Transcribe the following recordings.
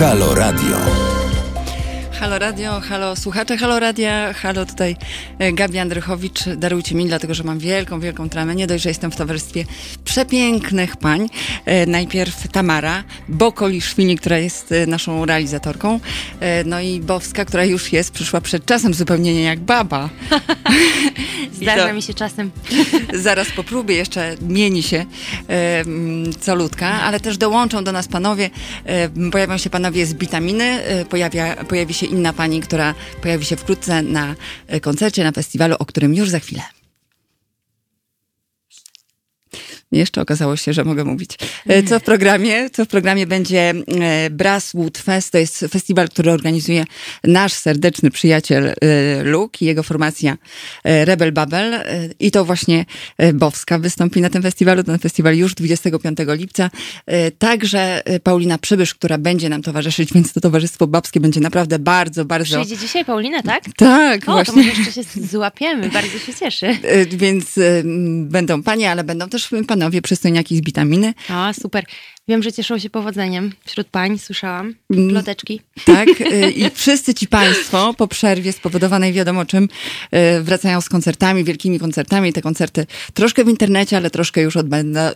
Halo Radio. Halo Radio, halo słuchacze Halo Radia, halo tutaj e, Gabi Andrychowicz. Darujcie mi, dlatego że mam wielką, wielką tramę. Nie dość, że jestem w towarzystwie przepięknych pań. E, najpierw Tamara Bokoliszwili, która jest e, naszą realizatorką. No i Bowska, która już jest, przyszła przed czasem zupełnie nie jak baba. Zdarza mi się czasem. Zaraz po próbie jeszcze mieni się co ludka, ale też dołączą do nas panowie. Pojawią się panowie z witaminy, pojawia, pojawi się inna pani, która pojawi się wkrótce na e, koncercie, na festiwalu, o którym już za chwilę. Jeszcze okazało się, że mogę mówić. E, co w programie? Co w programie będzie e, Brasswood Fest. To jest festiwal, który organizuje nasz serdeczny przyjaciel e, Luke i jego formacja Rebel Babel. I to właśnie Bowska wystąpi na tym festiwalu. Ten festiwal już 25 lipca. Także Paulina Przybysz, która będzie nam towarzyszyć, więc to Towarzystwo Babskie będzie naprawdę bardzo, bardzo... Przyjdzie dzisiaj Paulina, tak? Tak, o, właśnie. to może jeszcze się złapiemy. Bardzo się cieszę. Więc będą panie, ale będą też panowie panowie przystojniaki z witaminy. A, super. Wiem, że cieszą się powodzeniem wśród pań, słyszałam. Mm, Ploteczki. Tak, y, i wszyscy ci państwo po przerwie spowodowanej wiadomo czym y, wracają z koncertami, wielkimi koncertami. Te koncerty troszkę w internecie, ale troszkę już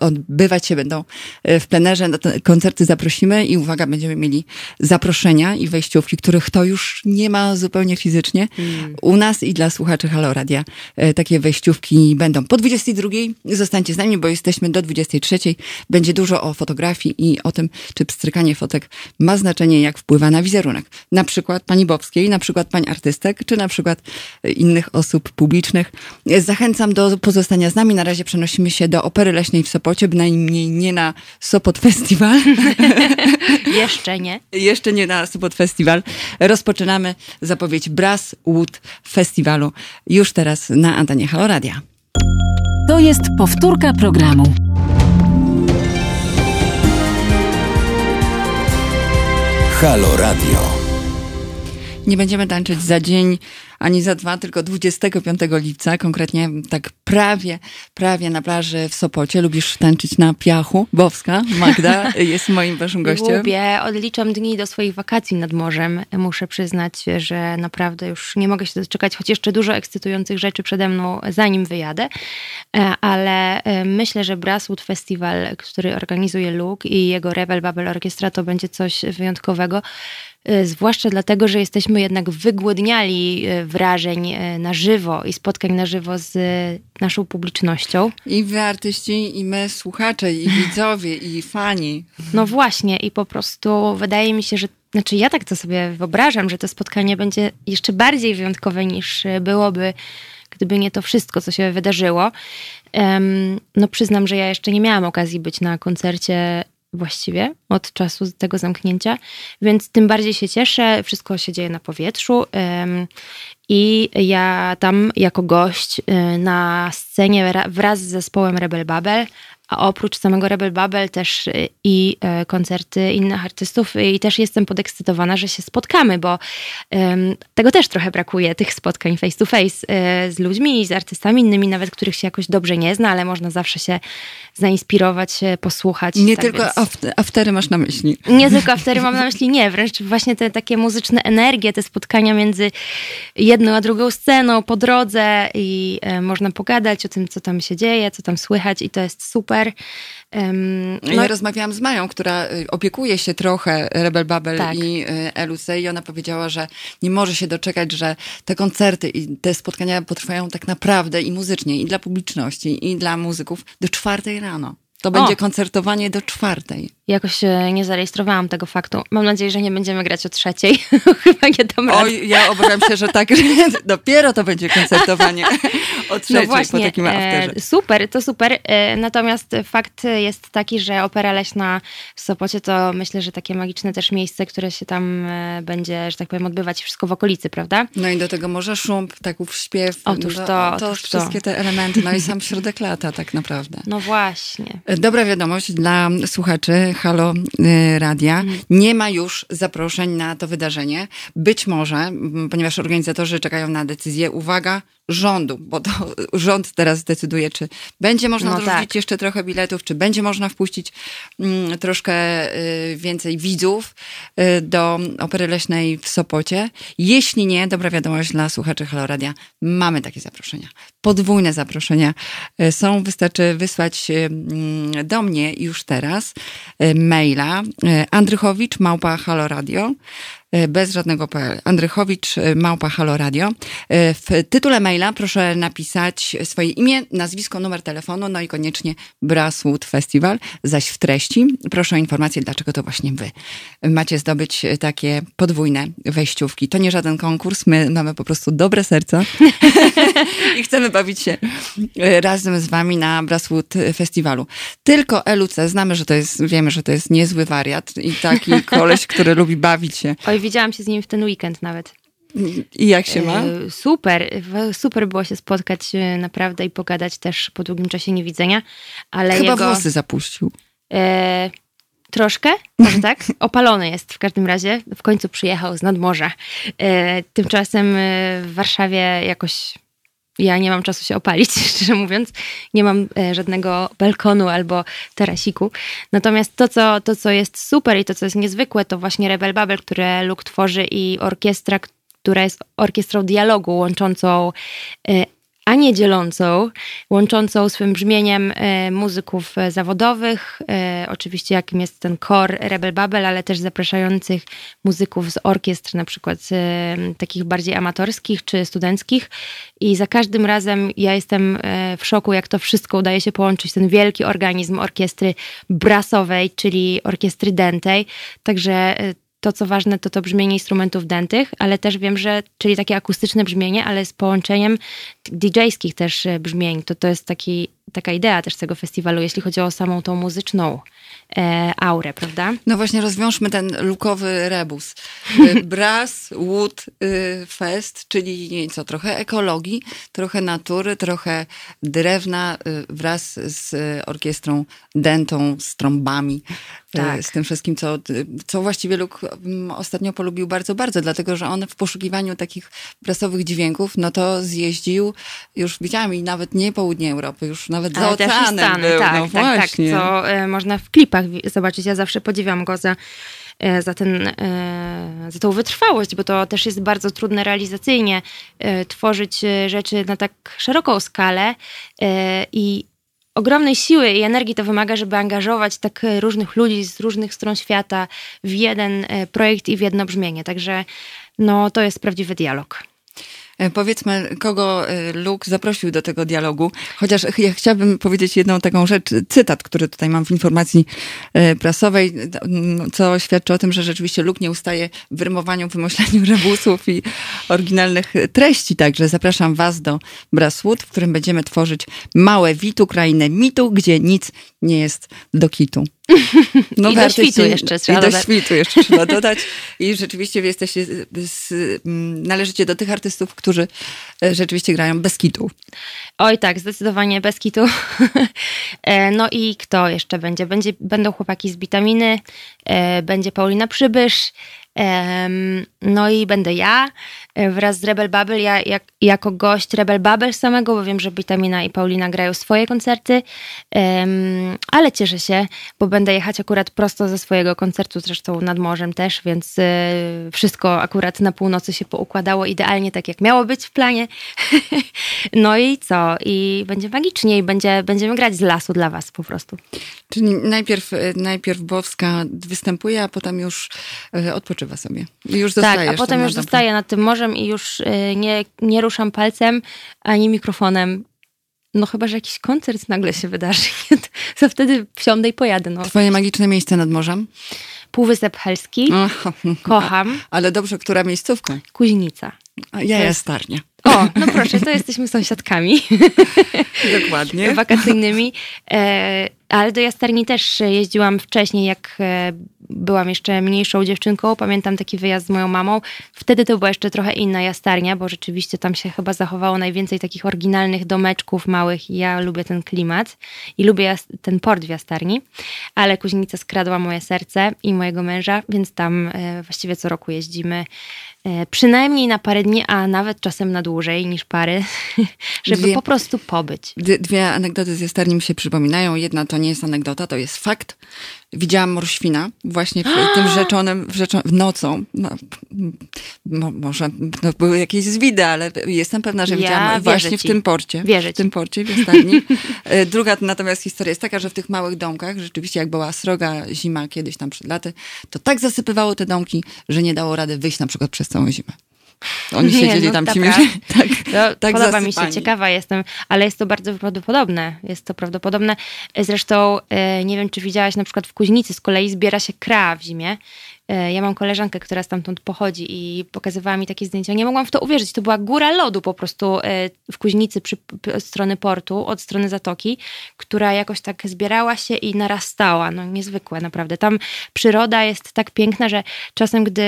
odbywać się będą y, w plenerze. Na te koncerty zaprosimy i uwaga, będziemy mieli zaproszenia i wejściówki, których to już nie ma zupełnie fizycznie. Hmm. U nas i dla słuchaczy Halo Radia takie wejściówki będą. Po 22 zostańcie z nami, bo jesteśmy do 23. Będzie dużo o fotografii fotografii i o tym, czy pstrykanie fotek ma znaczenie, jak wpływa na wizerunek. Na przykład pani Bobskiej, na przykład pań artystek, czy na przykład innych osób publicznych. Zachęcam do pozostania z nami. Na razie przenosimy się do Opery Leśnej w Sopocie, bynajmniej nie na Sopot Festiwal. Jeszcze nie. Jeszcze nie na Sopot Festiwal. Rozpoczynamy zapowiedź Brass Wood Festiwalu już teraz na antenie Halo Radia. To jest powtórka programu. Halo Radio. Nie będziemy tańczyć za dzień ani za dwa, tylko 25 lipca, konkretnie tak prawie, prawie na plaży w Sopocie. Lubisz tańczyć na piachu? Bowska, Magda jest moim waszym gościem. Lubię, odliczam dni do swoich wakacji nad morzem. Muszę przyznać, że naprawdę już nie mogę się doczekać, choć jeszcze dużo ekscytujących rzeczy przede mną, zanim wyjadę. E, ale e, myślę, że Brasswood Festival, który organizuje Luke i jego Rebel Babel Orkiestra, to będzie coś wyjątkowego. E, zwłaszcza dlatego, że jesteśmy jednak wygłodniali e, wrażeń e, na żywo i spotkań na żywo z naszą publicznością. I wy artyści, i my słuchacze, i widzowie, i fani. No właśnie, i po prostu wydaje mi się, że znaczy ja tak to sobie wyobrażam, że to spotkanie będzie jeszcze bardziej wyjątkowe niż byłoby, gdyby nie to wszystko, co się wydarzyło. No przyznam, że ja jeszcze nie miałam okazji być na koncercie właściwie od czasu tego zamknięcia, więc tym bardziej się cieszę. Wszystko się dzieje na powietrzu. I ja tam jako gość y, na scenie wraz z zespołem Rebel Babel a oprócz samego Rebel Babel też y, i y, koncerty innych artystów i też jestem podekscytowana, że się spotkamy, bo tego też trochę brakuje, tych spotkań face to face y, z ludźmi i z artystami innymi, nawet których się jakoś dobrze nie zna, ale można zawsze się zainspirować, posłuchać. Nie tak tylko więc... aftery masz na myśli. Nie tylko aftery mam na myśli, nie, wręcz właśnie te takie muzyczne energie, te spotkania między jedną a drugą sceną po drodze i e, można pogadać o tym, co tam się dzieje, co tam słychać i to jest super super. Um, no. Ja rozmawiałam z Mają, która y, opiekuje się trochę Rebel Babel tak. i y, Elusej i ona powiedziała, że nie może się doczekać, że te koncerty i te spotkania potrwają tak naprawdę i muzycznie, i dla publiczności, i dla muzyków do czwartej rano. To będzie o. koncertowanie do czwartej. Jakoś e, nie zarejestrowałam tego faktu. Mam nadzieję, że nie będziemy grać o trzeciej. Chyba nie dam rady. Oj, ja obawiam się, że tak, że dopiero to będzie koncertowanie o trzeciej no właśnie, po takim afterze. E, super, to super. E, natomiast fakt jest taki, że Opera Leśna w Sopocie to myślę, że takie magiczne też miejsce, które się tam będzie, że tak powiem, odbywać wszystko w okolicy, prawda? No i do tego może szum, ptaków śpiew. Otóż no, to, to otóż wszystkie to. te elementy. No i sam środek lata tak naprawdę. No właśnie. Dobra wiadomość dla słuchaczy Halo y, Radia. Mhm. Nie ma już zaproszeń na to wydarzenie. Być może, ponieważ organizatorzy czekają na decyzję, uwaga, rządu, bo to rząd teraz zdecyduje, czy będzie można No dorzucić tak. jeszcze trochę biletów, czy będzie można wpuścić mm, troszkę y, więcej widzów y, do Opery Leśnej w Sopocie. Jeśli nie, dobra wiadomość dla słuchaczy Halo Radia, mamy takie zaproszenia. Podwójne zaproszenia y, są, wystarczy wysłać y, mm, do mnie już teraz y, maila andrychowicz małpa halo radio y, bez żadnego PL. Andrychowicz, y, małpa Halo Radio. Y, W tytule maila proszę napisać swoje imię, nazwisko, numer telefonu, no i koniecznie Brasswood Festival, zaś w treści proszę o informację, dlaczego to właśnie wy macie zdobyć takie podwójne wejściówki. To nie żaden konkurs, my mamy po prostu dobre serca i chcemy bawić się razem z wami na Brasswood Festiwalu. Tylko LUC, znamy, że to jest, wiemy, że to jest niezły wariat i taki koleś, który lubi bawić się. Oj, widziałam się z nim w ten weekend nawet. I jak się ma? E, Super, super było się spotkać e, naprawdę i pogadać też po długim czasie niewidzenia, ale Chyba jego... włosy zapuścił. E, troszkę, może tak? Opalony jest w każdym razie. W końcu przyjechał z nadmorza. E, tymczasem e, w Warszawie jakoś ja nie mam czasu się opalić, szczerze mówiąc. Nie mam e, żadnego balkonu albo tarasiku. Natomiast to co, to, co jest super i to, co jest niezwykłe, to właśnie Rebel Babel, które Luke tworzy i orkiestra, która jest orkiestrą dialogu łączącą e, a nie dzielącą, łączącą swym brzmieniem e, muzyków e, zawodowych, e, oczywiście jakim jest ten core Rebel Babel, ale też zapraszających muzyków z orkiestr, na przykład takich bardziej amatorskich czy studenckich. I za każdym razem ja jestem w szoku, jak to wszystko udaje się połączyć, ten wielki organizm orkiestry brasowej, czyli orkiestry dętej. Także to, co ważne, to to brzmienie instrumentów dętych, ale też wiem, że, czyli takie akustyczne brzmienie, ale z połączeniem DJ-skich też e, brzmień. To, to jest taki, taka idea też tego festiwalu, jeśli chodzi o samą tą muzyczną e, aurę, prawda? No właśnie rozwiążmy ten lukowy rebus. Y, Brass, Wood y, Fest, czyli co, trochę ekologii, trochę natury, trochę drewna y, wraz z orkiestrą dętą, z trąbami, Tak. z tym wszystkim, co, co właściwie Luke mm, ostatnio polubił bardzo, bardzo, dlatego, że on w poszukiwaniu takich brasowych dźwięków, no to zjeździł, już widziałam i nawet nie południe Europy, już nawet za Ale też i oceanem Stany, był, tak, no tak, tak, właśnie. co e, można w klipach zobaczyć. Ja zawsze podziwiam go za, e, za, ten, e, za tą wytrwałość, bo to też jest bardzo trudne realizacyjnie tworzyć rzeczy na tak szeroką skalę i ogromnej siły i energii to wymaga, żeby angażować tak różnych ludzi z różnych stron świata w jeden projekt i w jedno brzmienie. Także no, to jest prawdziwy dialog. E, Powiedzmy, kogo e, Luke zaprosił do tego dialogu. Chociaż ch- ja chciałabym powiedzieć jedną taką rzecz, cytat, który tutaj mam w informacji e, prasowej, co świadczy o tym, że rzeczywiście Luke nie ustaje w rymowaniu, wymyślaniu rebusów i oryginalnych treści. Także zapraszam Was do Brasswood, w którym będziemy tworzyć małe witu, krainę mitu, gdzie nic nie jest do kitu. No, I do świtu jeszcze trzeba I do dodać. świtu jeszcze trzeba dodać. I rzeczywiście jesteście, z, z, m, należycie do tych artystów, którzy e, rzeczywiście grają bez kitu. Oj tak, zdecydowanie bez kitu. E, no i kto jeszcze będzie? będzie? Będą chłopaki z Witaminy, e, będzie Paulina Przybysz, no i będę ja e, wraz z Rebel Bubble, ja jak, jako gość Rebel Bubble samego, bo wiem, że Witamina i Paulina grają swoje koncerty, ale cieszę się, bo będę jechać akurat prosto ze swojego koncertu, zresztą nad morzem też, więc e, wszystko akurat na północy się poukładało idealnie tak, jak miało być w planie. no i co? I będzie magicznie i będzie, będziemy grać z lasu dla was po prostu. Czyli najpierw, e, najpierw Bowska występuje, a potem już e, odpoczywa sobie. I już Tak, zostajesz a potem już dobre. zostaję nad tym morzem i już y, nie, nie ruszam palcem ani mikrofonem. No chyba, że jakiś koncert nagle się wydarzy. To wtedy wsiądę i pojadę. No. Twoje magiczne miejsce nad morzem? Półwysep Helski, Och, kocham, ale dobrze, która miejscówka? Kuźnica. A Ja jest starnia. O, no proszę, to jesteśmy sąsiadkami Dokładnie. wakacyjnymi. E, ale do Jastarni też jeździłam wcześniej, jak e, byłam jeszcze mniejszą dziewczynką. Pamiętam taki wyjazd z moją mamą. Wtedy to była jeszcze trochę inna Jastarnia, bo rzeczywiście tam się chyba zachowało najwięcej takich oryginalnych domeczków małych i ja lubię ten klimat i lubię ten port w Jastarni. Ale Kuźnica skradła moje serce i mojego męża, więc tam e, właściwie co roku jeździmy. E, przynajmniej na parę dni, a nawet czasem na dłużej niż pary, żeby Dwie- po prostu pobyć. Dwie, anegdoty z jasterni mi się przypominają. Jedna to nie jest anegdota, to jest fakt. Widziałam morświna właśnie w tym rzeczonym, w, w nocą. No, mo, może no, były jakieś zwidy, ale jestem pewna, że Ja widziałam właśnie w ci. tym porcie. Wierzę W tym porcie, w jasterni. E, Druga natomiast historia jest taka, że w tych małych domkach, rzeczywiście jak była sroga zima kiedyś tam przed laty, to tak zasypywało te domki, że nie dało rady wyjść na przykład przez całą zimę. Oni siedzieli no tam ci dobra. tak, No, tak podoba mi się, zasypani. ciekawa jestem, ale jest to bardzo prawdopodobne. Jest to prawdopodobne. Zresztą e, nie wiem, czy widziałaś na przykład w Kuźnicy z kolei zbiera się kra w zimie. E, Ja mam koleżankę, która stamtąd pochodzi i pokazywała mi takie zdjęcia. Nie mogłam w to uwierzyć. To była góra lodu po prostu e, w Kuźnicy przy, od strony portu, od strony zatoki, która jakoś tak zbierała się i narastała. No niezwykłe naprawdę. Tam przyroda jest tak piękna, że czasem, gdy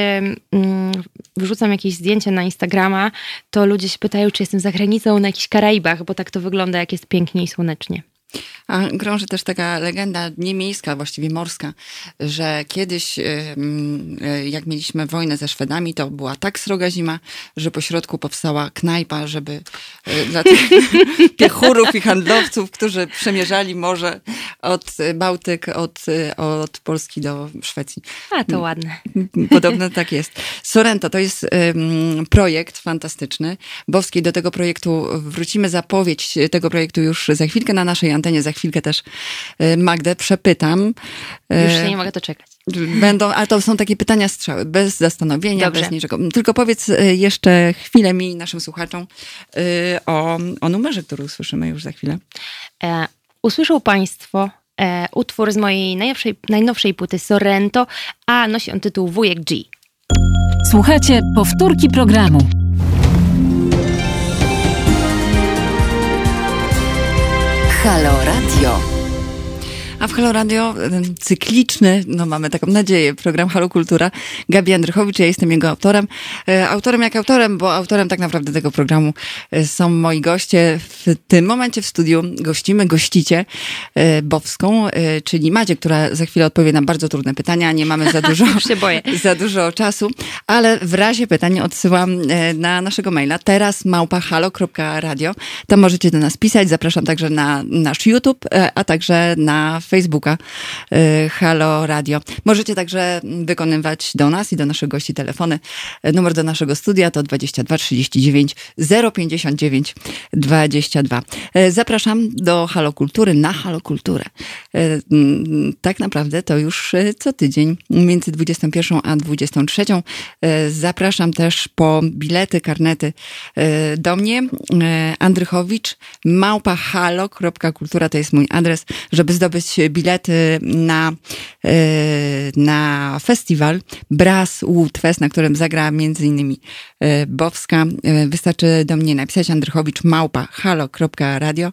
mm, wrzucam jakieś zdjęcie na Instagrama, to ludzie się pytają, czy jestem za granicą na jakichś Karaibach, bo tak to wygląda, jak jest pięknie i słonecznie. A krąży też taka legenda, nie miejska, właściwie morska, że kiedyś, y, jak mieliśmy wojnę ze Szwedami, to była tak sroga zima, że po środku powstała knajpa, żeby y, dla tych piechurów i handlowców, którzy przemierzali morze od Bałtyk, od, y, od Polski do Szwecji. A, to ładne. Podobno tak jest. Sorrento to jest projekt fantastyczny. Bowskiej do tego projektu wrócimy. Zapowiedź tego projektu już za chwilkę na naszej antenie. Za chwilkę też y, Magdę przepytam. Już E, się nie mogę doczekać. Będą, ale to są takie pytania strzały, bez zastanowienia, Dobrze. bez niczego. Tylko powiedz y, jeszcze chwilę mi, naszym słuchaczom, o, o numerze, który usłyszymy już za chwilę. E, usłyszą Państwo e, utwór z mojej najnowszej, najnowszej płyty Sorrento, a nosi on tytuł Wujek G. Słuchajcie powtórki programu. Halo Radio. A w Halo Radio cykliczny, no mamy taką nadzieję, program Halo Kultura. Gabi Andrychowicz, ja jestem jego autorem. E, Autorem jak autorem, bo autorem tak naprawdę tego programu e, są moi goście. W tym momencie w studiu gościmy, gościcie e, Bowską, czyli Madzie, która za chwilę odpowie na bardzo trudne pytania. Nie mamy za dużo, za dużo czasu, ale w razie pytań odsyłam na naszego maila teraz małpahalo.radio. Tam możecie do nas pisać. Zapraszam także na nasz YouTube, a także na Facebooka e, Halo Radio. Możecie także wykonywać do nas i do naszych gości telefony. Numer do naszego studia to 22 39 059 22. E, Zapraszam do Halo Kultury na Halo Kulturę. E, mm, Tak naprawdę to już e, co tydzień między 21 a 23. E, Zapraszam też po bilety, karnety do mnie. Andrychowicz, małpahalo.kultura to jest mój adres, żeby zdobyć bilety na, e, na festiwal Brass Wood Fest, na którym zagra między innymi e, Bowska. E, Wystarczy do mnie napisać andrychowicz małpa halo.radio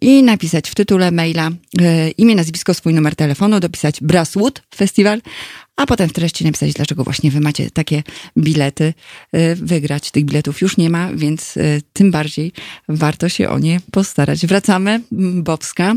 i napisać w tytule maila imię, nazwisko, swój numer telefonu, dopisać Brasswood Festival, a potem w treści napisać, dlaczego właśnie wy macie takie bilety e, wygrać. Tych biletów już nie ma, więc e, tym bardziej warto się o nie postarać. Wracamy. Bobska,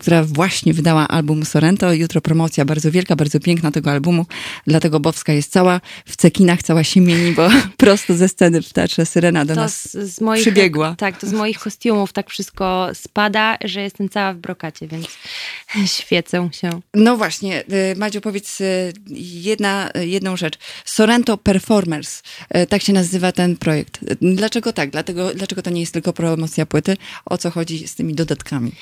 która właśnie wydała album Sorrento. Jutro promocja bardzo wielka, bardzo piękna tego albumu. Dlatego Bobska jest cała w cekinach, cała się mieni, bo prosto ze sceny w Teatrze Syrena do To nas z, z moich, przybiegła. Tak, to z moich kostiumów tak wszystko spada, że jestem cała w brokacie, więc świecę się. No właśnie, y, Madziu, powiedz y, jedna, jedną rzecz. Sorrento Performers, y, tak się nazywa ten projekt. Dlaczego tak? Dlatego, dlaczego to nie jest tylko promocja płyty? O co chodzi z tymi dodatkami?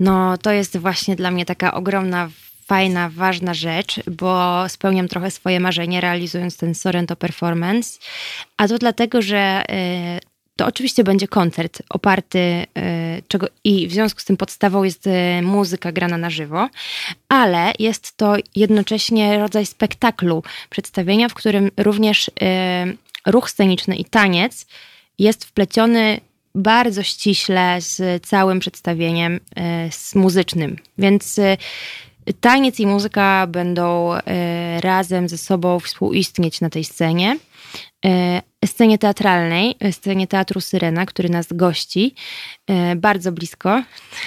No, to jest właśnie dla mnie taka ogromna, fajna, ważna rzecz, bo spełniam trochę swoje marzenie, realizując ten Sorrento Performance. A to dlatego, że y, to oczywiście będzie koncert oparty, y, czego i w związku z tym podstawą jest y, muzyka grana na żywo, ale jest to jednocześnie rodzaj spektaklu, przedstawienia, w którym również y, ruch sceniczny i taniec jest wpleciony bardzo ściśle z całym przedstawieniem z muzycznym. Więc taniec i muzyka będą razem ze sobą współistnieć na tej scenie. Scenie teatralnej, scenie Teatru Syrena, który nas gości bardzo blisko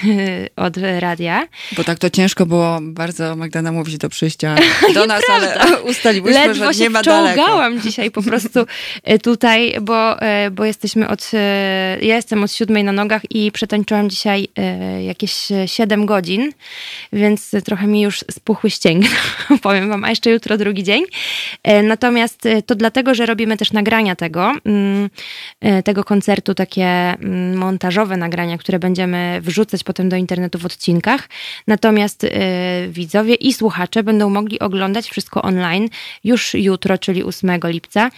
od radia. Bo tak to ciężko było bardzo Magda namówić do przyjścia do nas, ale ustaliłyśmy, Ledwo że nie ma daleko. dzisiaj po prostu tutaj, bo, bo jesteśmy od, ja jestem od siódmej na nogach i przetańczyłam dzisiaj jakieś siedem godzin, więc trochę mi już spuchły ścięgna, powiem wam, a jeszcze jutro drugi dzień. Natomiast to dlatego, że robimy też nagrania tego, mm, tego koncertu, takie mm, montażowe nagrania, które będziemy wrzucać potem do internetu w odcinkach. Natomiast y, widzowie i słuchacze będą mogli oglądać wszystko online już jutro, czyli 8 lipca.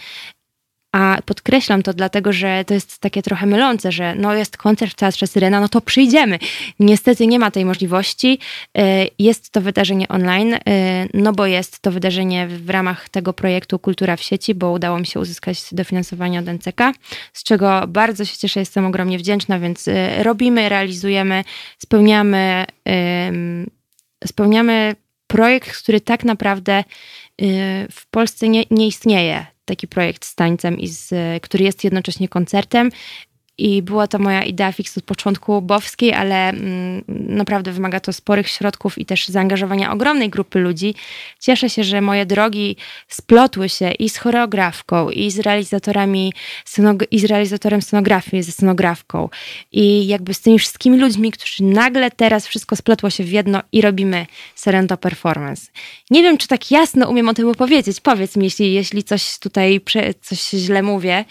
A podkreślam to dlatego, że to jest takie trochę mylące, że no jest koncert w Teatrze Syrena, no to przyjdziemy. Niestety nie ma tej możliwości. E, jest to wydarzenie online, e, no bo jest to wydarzenie w ramach tego projektu Kultura w sieci, bo udało mi się uzyskać dofinansowanie od NCK, z czego bardzo się cieszę, jestem ogromnie wdzięczna, więc e, robimy, realizujemy, spełniamy, spełniamy projekt, który tak naprawdę w Polsce nie, nie istnieje taki projekt z tańcem, i z, który jest jednocześnie koncertem i była to moja idea fix od początku bowskiej, ale mm, naprawdę wymaga to sporych środków i też zaangażowania ogromnej grupy ludzi. Cieszę się, że moje drogi splotły się i z choreografką, i z realizatorami, i z realizatorem scenografii, ze scenografką. I jakby z tymi wszystkimi ludźmi, którzy nagle teraz wszystko splotło się w jedno i robimy Serento Performance. Nie wiem, czy tak jasno umiem o tym opowiedzieć. Powiedz mi, jeśli, jeśli coś tutaj, coś źle mówię.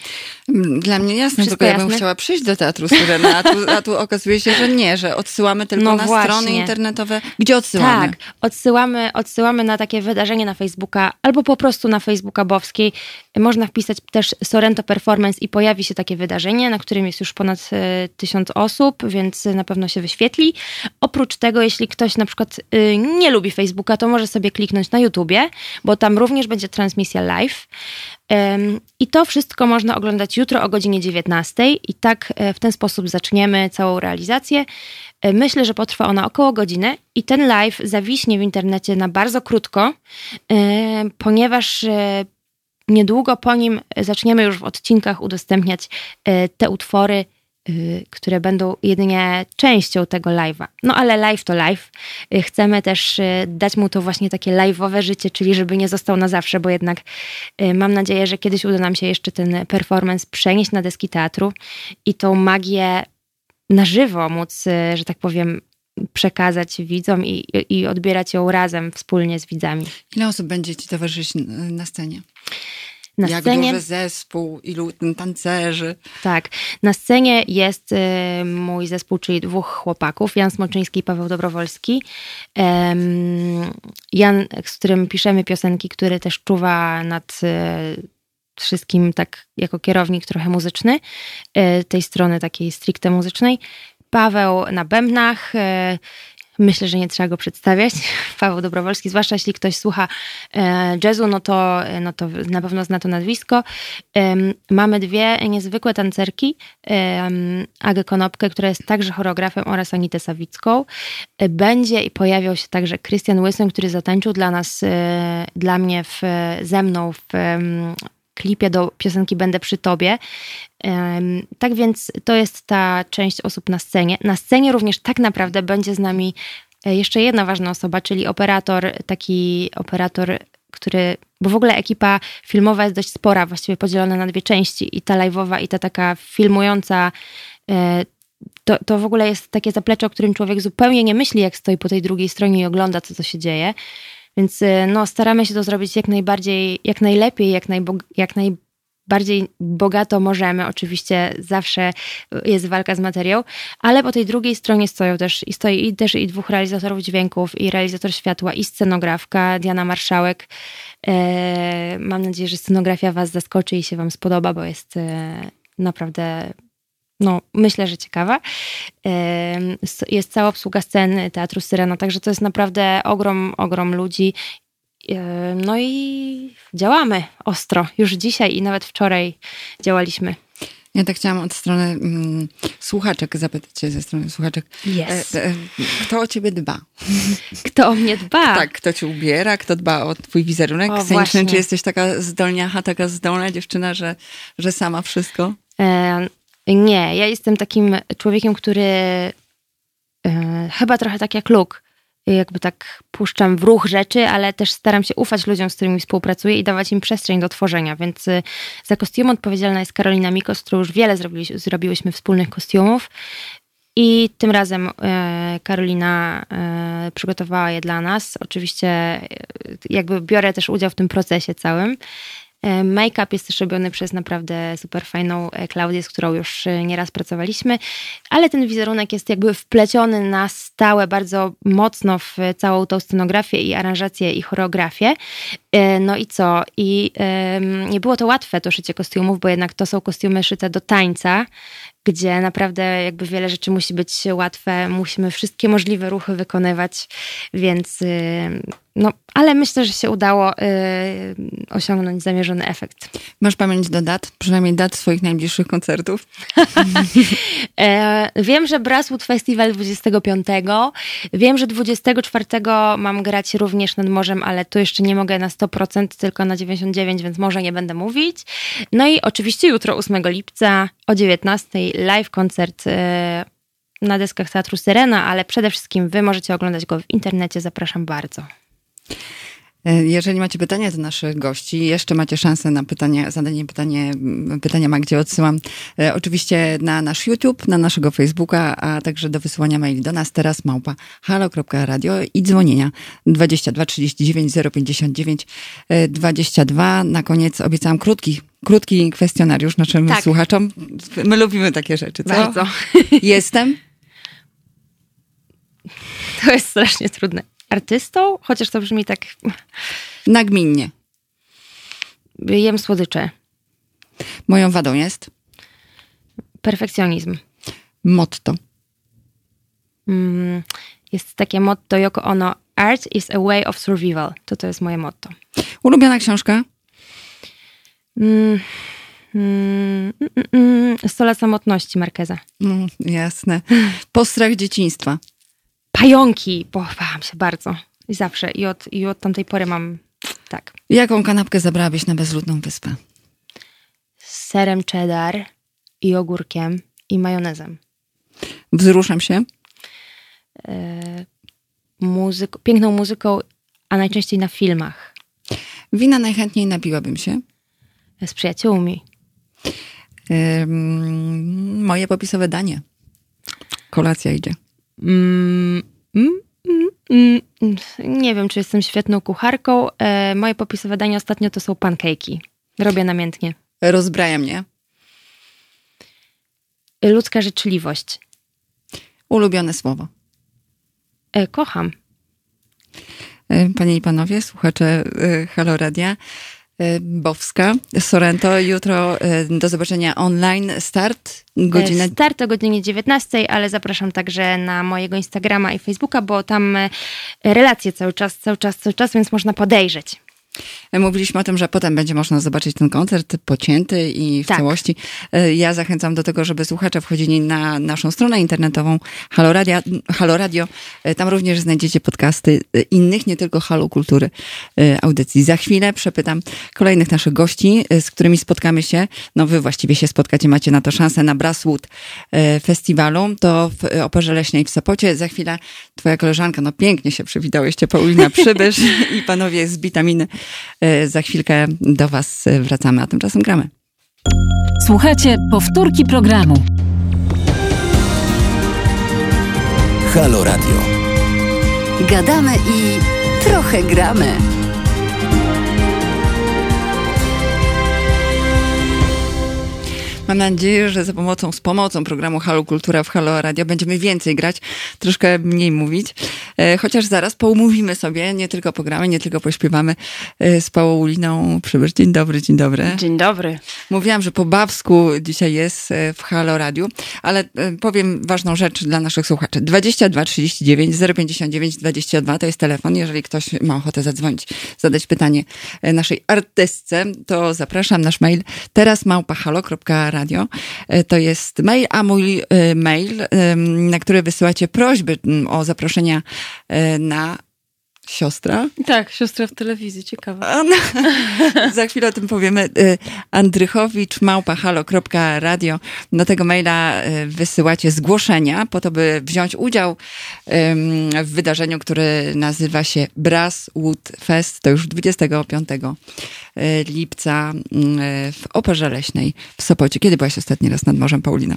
Dla mnie jasne, Wszystko tylko ja bym chciała przyjść do Teatru Syrena, a tu, a tu okazuje się, że nie, że odsyłamy tylko no na właśnie. strony internetowe. Gdzie odsyłamy? Tak, odsyłamy, odsyłamy na takie wydarzenie na Facebooka albo po prostu na Facebooka Bowskiej. Można wpisać też Sorrento Performance i pojawi się takie wydarzenie, na którym jest już ponad e, tysiąc osób, więc na pewno się wyświetli. Oprócz tego, jeśli ktoś na przykład y, nie lubi Facebooka, to może sobie kliknąć na YouTubie, bo tam również będzie transmisja live. I to wszystko można oglądać jutro o godzinie 19 i tak e, w ten sposób zaczniemy całą realizację. E, myślę, że potrwa ona około godziny i ten live zawiśnie w internecie na bardzo krótko, ponieważ e, niedługo po nim zaczniemy już w odcinkach udostępniać te utwory które będą jedynie częścią tego live'a. No ale live to live. Y, chcemy też y, dać mu to właśnie takie live'owe życie, czyli żeby nie został na zawsze, bo jednak mam nadzieję, że kiedyś uda nam się jeszcze ten performance przenieść na deski teatru i tą magię na żywo móc, że tak powiem, przekazać widzom i, i odbierać ją razem, wspólnie z widzami. Ile osób będzie Ci towarzyszyć na scenie? Na Jak scenie. duży zespół, ilu tancerzy. Tak. Na scenie jest y, mój zespół, czyli dwóch chłopaków, Jan Smoczyński i Paweł Dobrowolski. Jan, z którym piszemy piosenki, który też czuwa nad y, wszystkim tak jako kierownik trochę muzyczny, y, tej strony takiej stricte muzycznej. Paweł na bębnach, Myślę, że nie trzeba go przedstawiać. Paweł Dobrowolski, zwłaszcza jeśli ktoś słucha e, jazzu, no to, e, no to na pewno zna to nazwisko. Mamy dwie niezwykłe tancerki. Agę Konopkę, która jest także choreografem oraz Anitę Sawicką. E, będzie i pojawiał się także Christian Wilson, który zatańczył dla nas, dla mnie w, ze mną w klipie do piosenki Będę przy tobie. Tak więc to jest ta część osób na scenie. Na scenie również tak naprawdę będzie z nami e, jeszcze jedna ważna osoba, czyli operator, taki operator, który, bo w ogóle ekipa filmowa jest dość spora, właściwie podzielona na dwie części i ta live'owa i ta taka filmująca e, to, to w ogóle jest takie zaplecze, o którym człowiek zupełnie nie myśli, jak stoi po tej drugiej stronie i ogląda, co, co się dzieje. Więc y, no, staramy się to zrobić jak najbardziej, jak najlepiej, jak, najbog- jak najbardziej bogato możemy. Oczywiście zawsze jest walka z materią, ale po tej drugiej stronie stoją też i stoi i też i dwóch realizatorów dźwięków, i realizator światła, i scenografka Diana Marszałek. E, mam nadzieję, że scenografia Was zaskoczy i się Wam spodoba, bo jest e, naprawdę no, myślę, że ciekawa. Jest cała obsługa sceny Teatru Syrena, także to jest naprawdę ogrom, ogrom ludzi. No i działamy ostro. Już dzisiaj i nawet wczoraj działaliśmy. Ja tak chciałam od strony mm, słuchaczek zapytać cię ze strony słuchaczek. Yes. E, e, kto o ciebie dba? Kto o mnie dba? Tak, kto cię ubiera, kto dba o twój wizerunek O, sceniczny? Czy jesteś taka zdolniacha, taka zdolna dziewczyna, że, że sama wszystko? E, nie, ja jestem takim człowiekiem, który e, chyba trochę tak jak Luke. Jakby tak puszczam w ruch rzeczy, ale też staram się ufać ludziom, z którymi współpracuję i dawać im przestrzeń do tworzenia. Więc e, za kostium odpowiedzialna jest Karolina Mikos, którą już wiele zrobiliśmy, zrobiłyśmy wspólnych kostiumów. I tym razem e, Karolina przygotowała je dla nas. Oczywiście jakby biorę też udział w tym procesie całym. E, Make-up jest też robiony przez naprawdę super fajną e, Klaudię, z którą już e, nieraz pracowaliśmy, ale ten wizerunek jest jakby wpleciony na stałe bardzo mocno w całą tą scenografię i aranżację i choreografię. E, No i co? I nie było to łatwe to szycie kostiumów, bo jednak to są kostiumy szyte do tańca, gdzie naprawdę jakby wiele rzeczy musi być łatwe, musimy wszystkie możliwe ruchy wykonywać, więc y, no, ale myślę, że się udało y, osiągnąć zamierzony efekt. Masz pamięć do dat? Przynajmniej dat swoich najbliższych koncertów? E, wiem, że Brasswood Festival 25. Wiem, że 24 mam grać również nad morzem, ale tu jeszcze nie mogę na 100%, tylko na 99%, więc może nie będę mówić. No i oczywiście jutro, 8 lipca o 19 live koncert e, na deskach Teatru Syrena, ale przede wszystkim wy możecie oglądać go w internecie. Zapraszam bardzo. E, Jeżeli macie pytania do naszych gości, jeszcze macie szansę na pytanie, zadanie pytanie, m, pytania Magdzie odsyłam e, oczywiście na nasz YouTube, na naszego Facebooka, a także do wysyłania maili do nas teraz małpa halo.radio i dzwonienia 22 39 059 e, 22. Na koniec obiecałam krótki, krótki kwestionariusz naszym Tak. słuchaczom. My lubimy takie rzeczy, co? Bardzo. Jestem? To jest strasznie trudne. Artystą? Chociaż to brzmi tak... Nagminnie. Jem słodycze. Moją wadą jest Perfekcjonizm. motto. Mm, jest takie motto Yoko Ono, art is a way of survival. To to jest moje motto. Ulubiona książka? Mm, mm, mm, mm, lat samotności Markeza. Mm, jasne. Postrach dzieciństwa. Pająki! Bałam się bardzo. I zawsze. I od, I od tamtej pory mam tak. Jaką kanapkę zabrałabyś na bezludną wyspę? Z serem cheddar i ogórkiem i majonezem. Wzruszam się. E, muzyk, piękną muzyką, a najczęściej na filmach. Wina najchętniej napiłabym się. Z przyjaciółmi. Ym, moje popisowe danie. Kolacja idzie. Mm, mm, mm, mm. Nie wiem, czy jestem świetną kucharką. E, moje popisowe dania ostatnio to są pankejki. Robię namiętnie. Rozbraja mnie. Ludzka życzliwość. Ulubione słowo. E, kocham. Y, Panie i panowie, słuchacze y, Halo Radia. Y, Bowska, Sorrento. Jutro y, do zobaczenia online. Start, godzina E, Start o godzinie 19, ale zapraszam także na mojego Instagrama i Facebooka, bo tam e, relacje cały czas, cały czas, cały czas, więc można podejrzeć. Mówiliśmy o tym, że potem będzie można zobaczyć ten koncert pocięty i w Tak. całości. E, Ja zachęcam do tego, żeby słuchacze wchodzili na naszą stronę internetową Halo, Radia, Halo Radio. E, Tam również znajdziecie podcasty e, innych, nie tylko Halo Kultury audycji. Za chwilę przepytam kolejnych naszych gości, z którymi spotkamy się. No wy właściwie się spotkacie, macie na to szansę na Brasswood e, Festiwalu. To w Operze Leśnej w Sopocie. Za chwilę twoja koleżanka, no pięknie się przywitałyście, Paulina Przybysz i panowie z Witaminy. E, Za chwilkę do was e, wracamy, a tymczasem gramy. Słuchajcie powtórki programu. Halo Radio. Gadamy i trochę gramy. Mam nadzieję, że za pomocą, z pomocą programu Halo Kultura w Halo Radio będziemy więcej grać, troszkę mniej mówić. E, Chociaż zaraz poumówimy sobie, nie tylko pogramy, nie tylko pośpiewamy e, z Pauliną Przybysz. Dzień dobry, dzień dobry. Dzień dobry. Mówiłam, że po bawsku dzisiaj jest e, w Halo Radiu, ale powiem ważną rzecz dla naszych słuchaczy. 22 39 059 22 to jest telefon. Jeżeli ktoś ma ochotę zadzwonić, zadać pytanie naszej artystce, to zapraszam. Nasz mail teraz małpa halo.radio Radio. E, To jest mail, a mój e, mail, na który wysyłacie prośby m, o zaproszenia e, na siostra. Tak, siostra w telewizji, ciekawe. A, no, Za chwilę o tym powiemy. Y, Andrychowicz, małpahalo.radio. Do tego maila y, wysyłacie zgłoszenia po to, by wziąć udział w wydarzeniu, które nazywa się Brass Wood Fest. To już 25 y, lipca w Operze Leśnej w Sopocie. Kiedy byłaś ostatni raz nad Morzem, Paulina?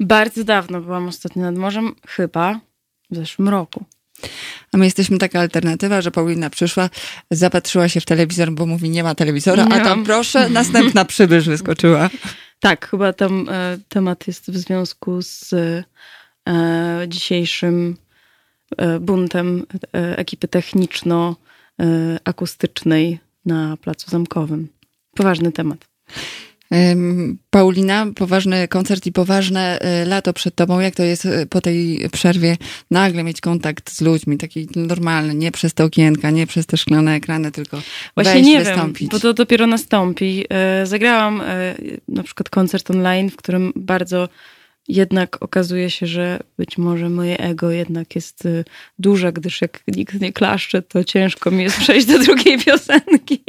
Bardzo dawno byłam ostatnio nad morzem, chyba w zeszłym roku. A my jesteśmy taka alternatywa, że Paulina przyszła, zapatrzyła się w telewizor, bo mówi, nie ma telewizora, Nie a tam mam. proszę, następna przybysz wyskoczyła. Tak, chyba tam e, temat jest w związku z e, dzisiejszym e, buntem e, ekipy techniczno-akustycznej na Placu Zamkowym. Poważny temat. Paulina, poważny koncert i poważne y, lato przed tobą. Jak to jest y, po tej przerwie nagle mieć kontakt z ludźmi, taki normalny, nie przez te okienka, nie przez te szklane ekrany, tylko Właśnie wejść, nie wystąpić. wiem, bo to dopiero nastąpi. E, Zagrałam e, na przykład koncert online, w którym bardzo jednak okazuje się, że być może moje ego jednak jest e, duże, gdyż jak nikt nie klaszcze, to ciężko mi jest przejść do drugiej piosenki.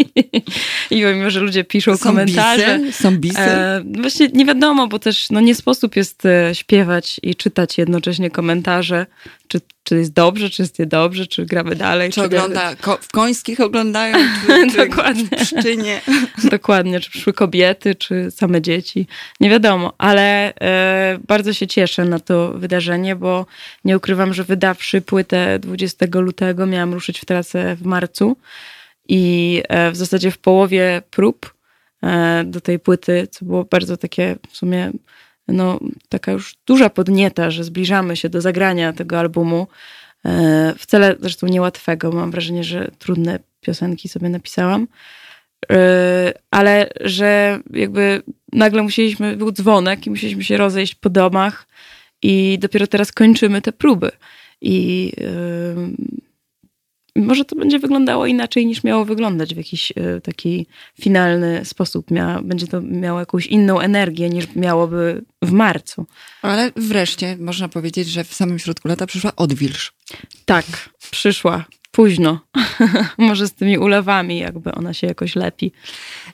I mimo, że ludzie piszą Są komentarze. bisy? Są bisy? E, właśnie nie wiadomo, bo też no, nie sposób jest e, śpiewać i czytać jednocześnie komentarze, czy, czy jest dobrze, czy jest niedobrze, czy gramy dalej. czy nie. ogląda, ko- w końskich oglądają, czy, czy Dokładnie. w pszczynie. Dokładnie, czy przyszły kobiety, czy same dzieci. Nie wiadomo, ale e, bardzo się cieszę na to wydarzenie, bo nie ukrywam, że wydawszy płytę 20 lutego, miałam ruszyć w trasę w marcu i e, w zasadzie w połowie prób e, do tej płyty, co było bardzo takie w sumie no, taka już duża podnieta, że zbliżamy się do zagrania tego albumu. E, Wcale zresztą niełatwego. Mam wrażenie, że trudne piosenki sobie napisałam. E, Ale że jakby nagle musieliśmy, był dzwonek i musieliśmy się rozejść po domach i dopiero teraz kończymy te próby. I może to będzie wyglądało inaczej niż miało wyglądać w jakiś e, taki finalny sposób. Mia, będzie to miało jakąś inną energię niż miałoby w marcu. Ale wreszcie można powiedzieć, że w samym środku lata przyszła odwilż. Tak, przyszła późno. Może z tymi ulewami, jakby ona się jakoś lepi.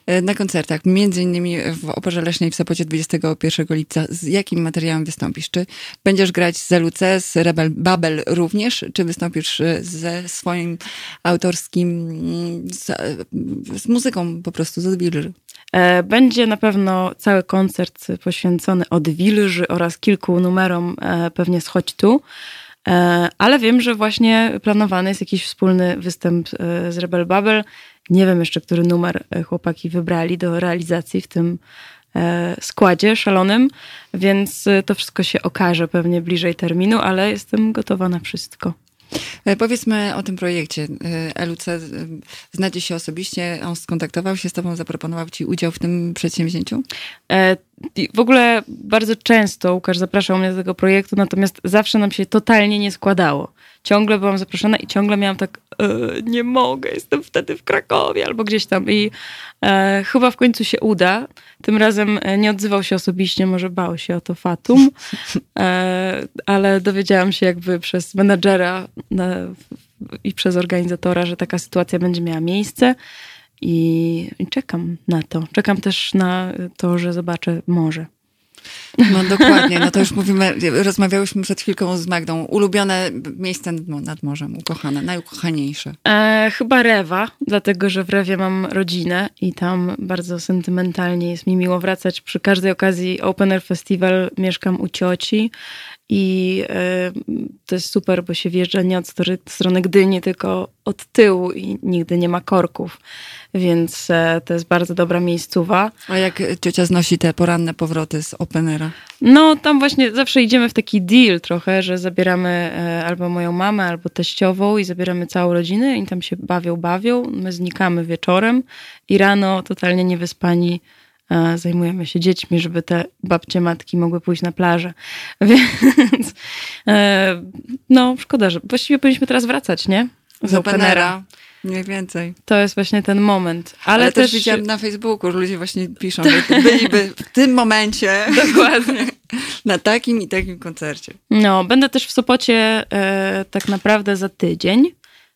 E, Na koncertach, między innymi w Operze Leśnej w Sopocie 21 lipca. Z jakim materiałem wystąpisz? Czy będziesz grać z LUC, z Rebel Babel również? Czy wystąpisz e, ze swoim autorskim, mm, z, e, z muzyką po prostu, z odwilży? Będzie na pewno cały koncert poświęcony Odwilży oraz kilku numerom pewnie z Chodź Tu. E, Ale wiem, że właśnie planowany jest jakiś wspólny występ e, z Rebel Babel. Nie wiem jeszcze, który numer e, chłopaki wybrali do realizacji w tym składzie szalonym, więc to wszystko się okaże pewnie bliżej terminu, ale jestem gotowa na wszystko. E, Powiedzmy o tym projekcie. E, LUC e, znacie się osobiście, on skontaktował się z tobą, zaproponował ci udział w tym przedsięwzięciu? W ogóle bardzo często Łukasz zapraszał mnie do tego projektu, natomiast zawsze nam się totalnie nie składało. Ciągle byłam zaproszona i ciągle miałam tak, e, nie mogę, jestem wtedy w Krakowie albo gdzieś tam. I e, chyba w końcu się uda. Tym razem e, nie odzywał się osobiście, może bał się o to Fatum, e, ale dowiedziałam się jakby przez menadżera na, i przez organizatora, że taka sytuacja będzie miała miejsce. I, I czekam na to. Czekam też na to, że zobaczę morze. No dokładnie, no to już mówimy, rozmawiałyśmy przed chwilką z Magdą. Ulubione miejsce nad, morzem, ukochane, najukochaniejsze. E, chyba Rewa, dlatego że w Rewie mam rodzinę i tam bardzo sentymentalnie jest mi miło wracać. Przy każdej okazji Open Air Festival mieszkam u cioci i e, to jest super, bo się wjeżdża nie od strony Gdyni, tylko od tyłu i nigdy nie ma korków. Więc e, to jest bardzo dobra miejscowa. A jak ciocia znosi te poranne powroty z Openera? No, tam właśnie zawsze idziemy w taki deal trochę, że zabieramy e, albo moją mamę, albo teściową i zabieramy całą rodzinę i tam się bawią, bawią. My znikamy wieczorem i rano totalnie niewyspani e, zajmujemy się dziećmi, żeby te babcie, matki mogły pójść na plażę. Więc no, szkoda, że właściwie powinniśmy teraz wracać, nie? Z Openera. Mniej więcej. To jest właśnie ten moment. Ale, Ale, też, też widziałam na Facebooku, że ludzie właśnie piszą, że byliby w tym momencie Dokładnie. na takim i takim koncercie. No, będę też w Sopocie e, tak naprawdę za tydzień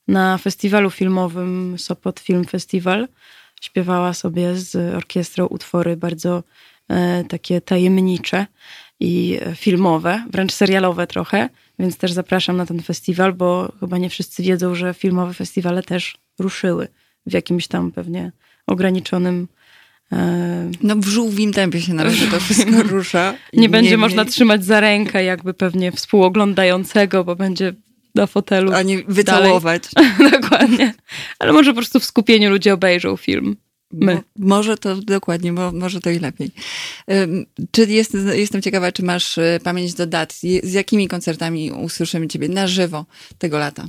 na festiwalu filmowym Sopot Film Festival. Śpiewała sobie z orkiestrą utwory bardzo e, takie tajemnicze i e, filmowe, wręcz serialowe trochę, więc też zapraszam na ten festiwal, bo chyba nie wszyscy wiedzą, że filmowe festiwale też ruszyły w jakimś tam pewnie ograniczonym e, No w żółwim tempie się na razie to wszystko rusza. nie będzie mniej- można trzymać za rękę jakby pewnie współoglądającego, bo będzie na fotelu. Ani wycałować. Dokładnie. Ale może po prostu w skupieniu ludzie obejrzą film. My. Mo- Może to dokładnie, mo, może to i lepiej. Czy jest, jestem ciekawa, czy masz y, pamięć do dat? Z jakimi koncertami usłyszymy Ciebie na żywo tego lata?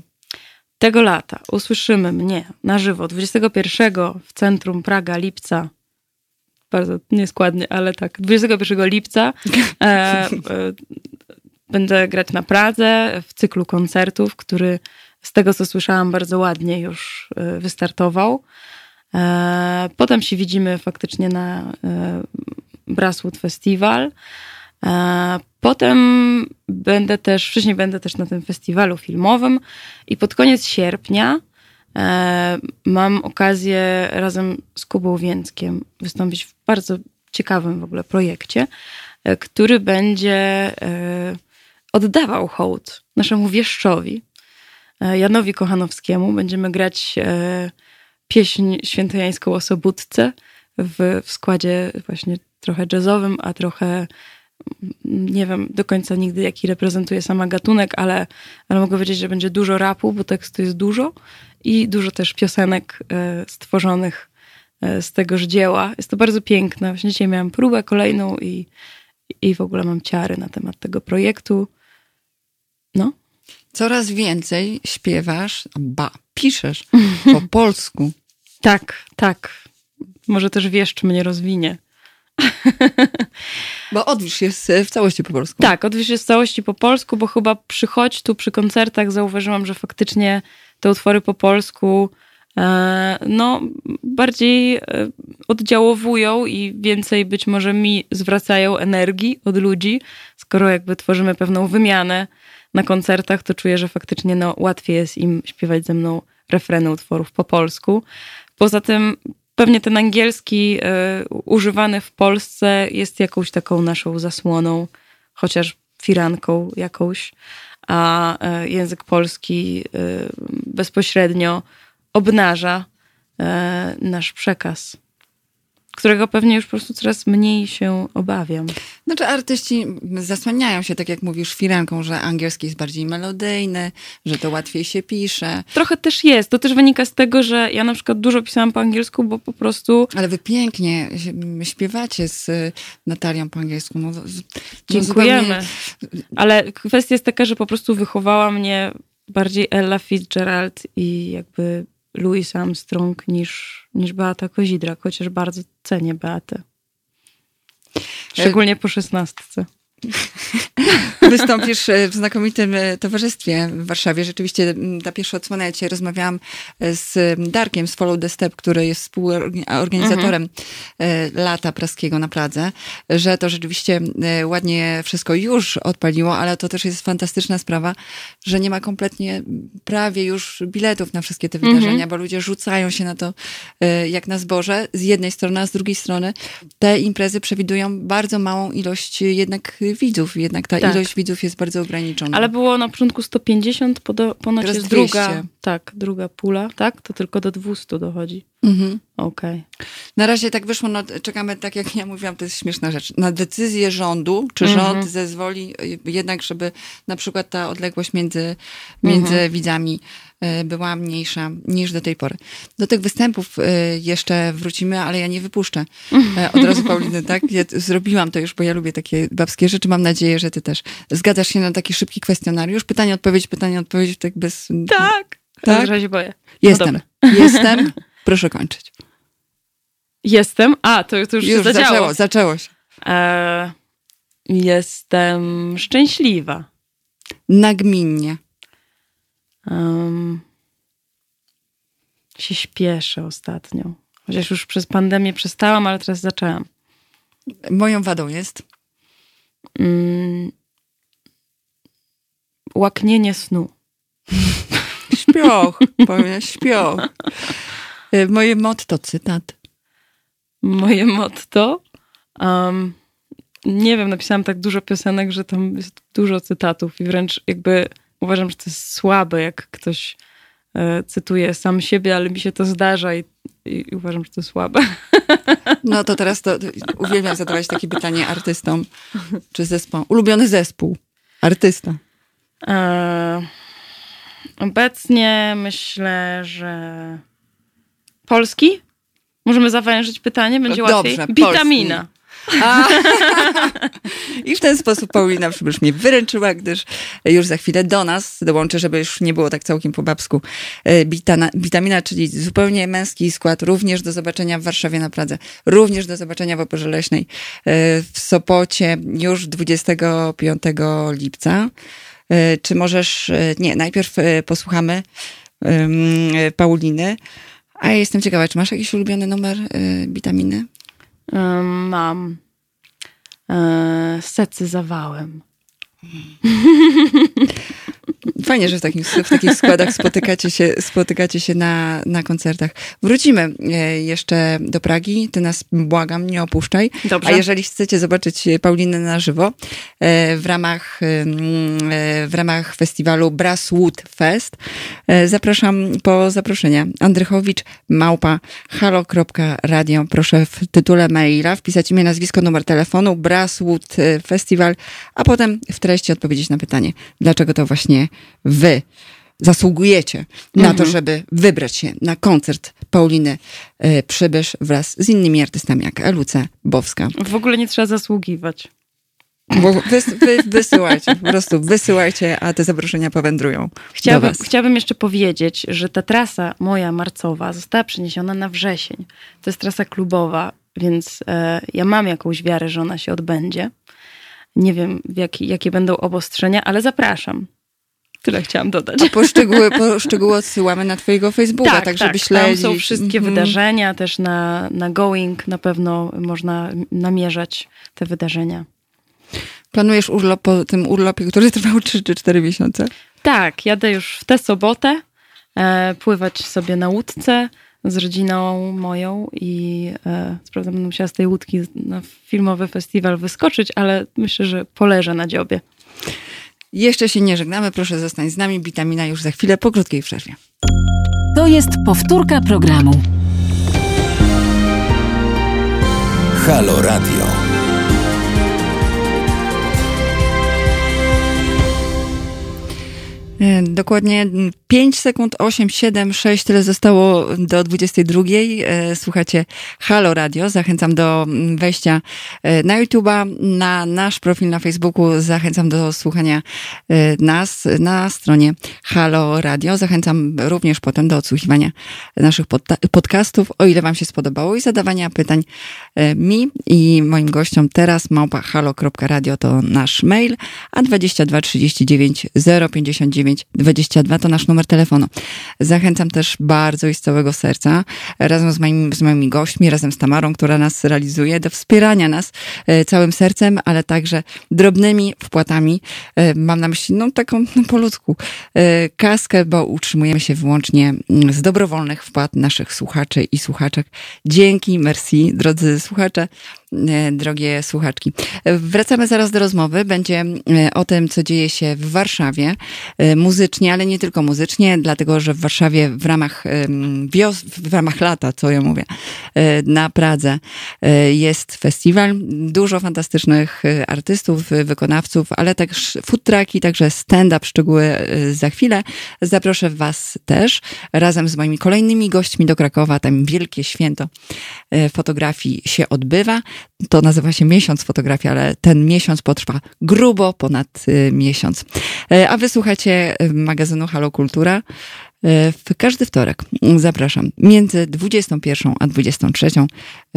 Tego lata usłyszymy mnie na żywo 21 w centrum Praga lipca. Bardzo nieskładnie, ale tak. 21 lipca e, e, będę grać na Pradze w cyklu koncertów, który z tego co słyszałam bardzo ładnie już e, wystartował. E, potem się widzimy faktycznie na e, Brasswood Festival. E, Potem będę też, wcześniej będę też na tym festiwalu filmowym i pod koniec sierpnia e, mam okazję razem z Kubą Więckiem wystąpić w bardzo ciekawym w ogóle projekcie, e, który będzie e, oddawał hołd naszemu wieszczowi, e, Janowi Kochanowskiemu. Będziemy grać e, pieśń świętojańską o Sobótce w, w składzie właśnie trochę jazzowym, a trochę nie wiem do końca nigdy, jaki reprezentuje sama gatunek, ale, ale mogę powiedzieć, że będzie dużo rapu, bo tekstu jest dużo i dużo też piosenek e, stworzonych e, z tegoż dzieła. Jest to bardzo piękne. Właśnie dzisiaj miałam próbę kolejną i, i w ogóle mam ciary na temat tego projektu. No, Coraz więcej śpiewasz, ba, piszesz po polsku. Tak, tak. Może też wieszcz mnie rozwinie. Bo odwisz jest w całości po polsku. Tak, odwieźć jest w całości po polsku, bo chyba przy Chodź tu, przy koncertach zauważyłam, że faktycznie te utwory po polsku e, no, bardziej e, oddziałowują i więcej być może mi zwracają energii od ludzi. Skoro jakby tworzymy pewną wymianę na koncertach, to czuję, że faktycznie no, łatwiej jest im śpiewać ze mną refreny utworów po polsku. Poza tym pewnie ten angielski e, używany w Polsce jest jakąś taką naszą zasłoną, chociaż firanką jakąś, a e, język polski e, bezpośrednio obnaża e, nasz przekaz, którego pewnie już po prostu coraz mniej się obawiam. Znaczy artyści zasłaniają się, tak jak mówisz, firanką, że angielski jest bardziej melodyjny, że to łatwiej się pisze. Trochę też jest. To też wynika z tego, że ja na przykład dużo pisałam po angielsku, bo po prostu Ale wy pięknie się- śpiewacie z y, Natalią po angielsku. No, no Dziękujemy. zupełnie- Ale kwestia jest taka, że po prostu wychowała mnie bardziej Ella Fitzgerald i jakby Louis Armstrong niż, niż Beata Kozidrak, chociaż bardzo cenię Beatę. Szczególnie po szesnastce. Wystąpisz e, w znakomitym e, towarzystwie w Warszawie. Rzeczywiście ta pierwsza odsłona, ja dzisiaj rozmawiałam e, z Darkiem z Follow the Step, który jest współorganizatorem e, lata praskiego na Pradze, że to rzeczywiście ładnie wszystko już odpaliło, ale to też jest fantastyczna sprawa, że nie ma kompletnie prawie już biletów na wszystkie te wydarzenia, bo ludzie rzucają się na to jak na zboże z jednej strony, a z drugiej strony te imprezy przewidują bardzo małą ilość jednak widzów, jednak ta Tak. ilość widzów jest bardzo ograniczona. Ale było na początku 150, podo, ponoć Teraz jest 200. druga. Tak, druga pula, tak? To tylko do 200 dochodzi. Mhm. Okej. Na razie tak wyszło, no, czekamy, tak jak ja mówiłam, to jest śmieszna rzecz, na decyzję rządu, czy Mhm. rząd zezwoli y, jednak, żeby na przykład ta odległość między, między Mhm. widzami była mniejsza niż do tej pory. Do tych występów y, jeszcze wrócimy, ale ja nie wypuszczę e, od razu Pauliny, tak? Ja zrobiłam to już, bo ja lubię takie babskie rzeczy, mam nadzieję, że ty też. Zgadzasz się na taki szybki kwestionariusz? Pytanie, odpowiedź, pytanie, odpowiedź, tak bez... Tak. Tak? Tak? się boję. Jestem, No jestem, proszę kończyć. Jestem. A, to, to już, Już się zadziało. zaczęło, zaczęło się. E, jestem szczęśliwa. Nagminnie. Um, się śpieszę ostatnio. Chociaż już przez pandemię przestałam, ale teraz zaczęłam. Moją wadą jest? Mm, łaknienie snu. Śpioch, powiem, śpioch. Y, Moje motto, cytat. Moje motto. Um, nie wiem, napisałam tak dużo piosenek, że tam jest dużo cytatów i wręcz jakby uważam, że to jest słabe, jak ktoś e, cytuje sam siebie, ale mi się to zdarza i, i uważam, że to słabe. No to teraz to uwielbiam zadawać takie pytanie artystom czy zespołom. Ulubiony zespół, artysta. E, obecnie myślę, że polski? Możemy zawężyć pytanie, będzie Dobrze, łatwiej. polski. Witamina. I w ten sposób Paulina przybysz mnie wyręczyła, gdyż już za chwilę do nas dołączy, żeby już nie było tak całkiem po babsku, e, bitana, witamina, czyli zupełnie męski skład, również do zobaczenia w Warszawie na Pradze, również do zobaczenia w Oporze Leśnej e, w Sopocie już 25 lipca. E, Czy możesz, nie, najpierw posłuchamy Pauliny, a ja jestem ciekawa, czy masz jakiś ulubiony numer witaminy? Mam. E, secy zawałem. Fajnie, że w, takim, w takich składach spotykacie się, spotykacie się na, na koncertach. Wrócimy e, jeszcze do Pragi. Ty nas, błagam, nie opuszczaj. Dobrze. A jeżeli chcecie zobaczyć Paulinę na żywo e, w ramach, e, w ramach festiwalu Brasswood Fest, zapraszam po zaproszenie. Andrychowicz, małpa, halo.radio. Proszę w tytule maila wpisać imię, nazwisko, numer telefonu, Brasswood Festival, a potem w treści odpowiedzieć na pytanie, dlaczego to właśnie wy zasługujecie na to, żeby wybrać się na koncert Pauliny e, Przybysz wraz z innymi artystami jak Eluce Bowska. W ogóle nie trzeba zasługiwać. Bo wys, wy, wysyłajcie, po prostu wysyłajcie, a te zaproszenia powędrują Chciałabym, do was. chciałabym jeszcze powiedzieć, że ta trasa moja marcowa została przeniesiona na wrzesień. To jest trasa klubowa, więc e, ja mam jakąś wiarę, że ona się odbędzie. Nie wiem, w jaki, jakie będą obostrzenia, ale zapraszam. Tyle chciałam dodać. A poszczegóły, poszczegóły odsyłamy na twojego Facebooka, tak, żeby śledzić. Tam są wszystkie Mhm. wydarzenia, też na, na Going na pewno można namierzać te wydarzenia. Planujesz urlop po tym urlopie, który trwał 3 czy 4 miesiące? Tak, jadę już w tę sobotę e, pływać sobie na łódce z rodziną moją i e, co prawda będę musiała z tej łódki na filmowy festiwal wyskoczyć, ale myślę, że poleżę na dziobie. Jeszcze się nie żegnamy, proszę zostań z nami. Witamina już za chwilę po krótkiej przerwie. To jest powtórka programu. Halo Radio. Dokładnie 5 sekund, 8, 7, 6, tyle zostało do 22. E, Słuchacie Halo Radio. Zachęcam do mm, wejścia e, na YouTube'a, na nasz profil na Facebooku. Zachęcam do słuchania e, nas na stronie Halo Radio. Zachęcam również potem do odsłuchiwania naszych podta- podcastów, o ile Wam się spodobało i zadawania pytań e, mi i moim gościom teraz małpa halo.radio to nasz mail, a 22 39 059 22 to nasz numer telefonu. Zachęcam też bardzo i z całego serca razem z moimi, z moimi gośćmi, razem z Tamarą, która nas realizuje, do wspierania nas e, całym sercem, ale także drobnymi wpłatami. E, Mam na myśli, no taką no, po ludzku, e, kaskę, bo utrzymujemy się wyłącznie z dobrowolnych wpłat naszych słuchaczy i słuchaczek. Dzięki, merci, drodzy słuchacze e, drogie słuchaczki. E, Wracamy zaraz do rozmowy. Będzie e, o tym, co dzieje się w Warszawie e, muzycznie, ale nie tylko muzycznie, dlatego że w Warszawie w ramach wios, w ramach lata, co ja mówię, e, na Pradze e, jest festiwal. Dużo fantastycznych e, artystów, e, wykonawców, ale też food trucki, także stand-up, szczegóły e, za chwilę. Zaproszę Was też razem z moimi kolejnymi gośćmi do Krakowa. Tam wielkie święto e, fotografii się odbywa. To nazywa się miesiąc fotografii, ale ten miesiąc potrwa grubo ponad e, miesiąc. E, A wysłuchacie e, magazynu Halo Kultura. E, W każdy wtorek zapraszam między 21 a 23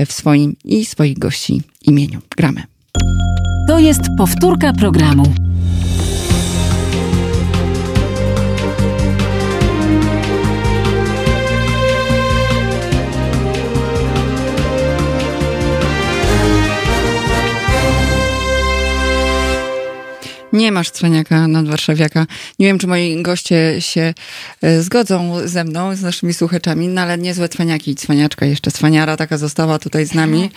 w swoim i swoich gości imieniu. Gramy. To jest powtórka programu. Nie masz cwaniaka nadwarszawiaka. Nie wiem, czy moi goście się e, zgodzą ze mną, z naszymi słuchaczami, no ale niezłe cwaniaki i cwaniaczka. Jeszcze cwaniara taka została tutaj z nami.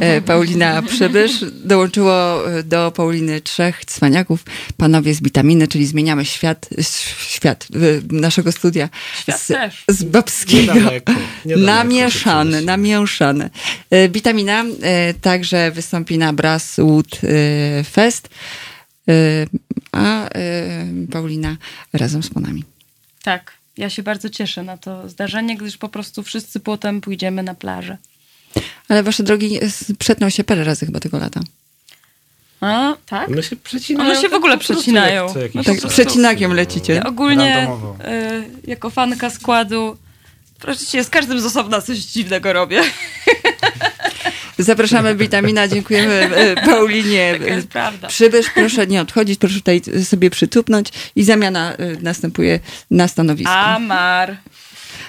E, Paulina Przybysz. Dołączyło e, do Pauliny trzech cwaniaków. Panowie z Witaminy, czyli zmieniamy świat, świat naszego studia Świat z, też. z babskiego. Niedaleko, niedaleko Namieszany, namieszany. Witamina e, także wystąpi na Brasswood Fest, a e, Paulina razem z panami. Tak, ja się bardzo cieszę na to zdarzenie, gdyż po prostu wszyscy potem pójdziemy na plażę. Ale wasze drogi przetną się parę razy chyba tego lata. A, tak? One się przecinają. One się w ogóle tak po prostu przecinają. jak No Tak, przecinakiem lecicie. Ja ogólnie y, jako fanka składu proszę cię, z każdym z osobna coś dziwnego robię. Zapraszamy Witamina, dziękujemy e, Paulinie. Jest prawda. Przybysz, proszę nie odchodzić, proszę tutaj sobie przytupnąć i zamiana e, następuje na stanowisku. Amar.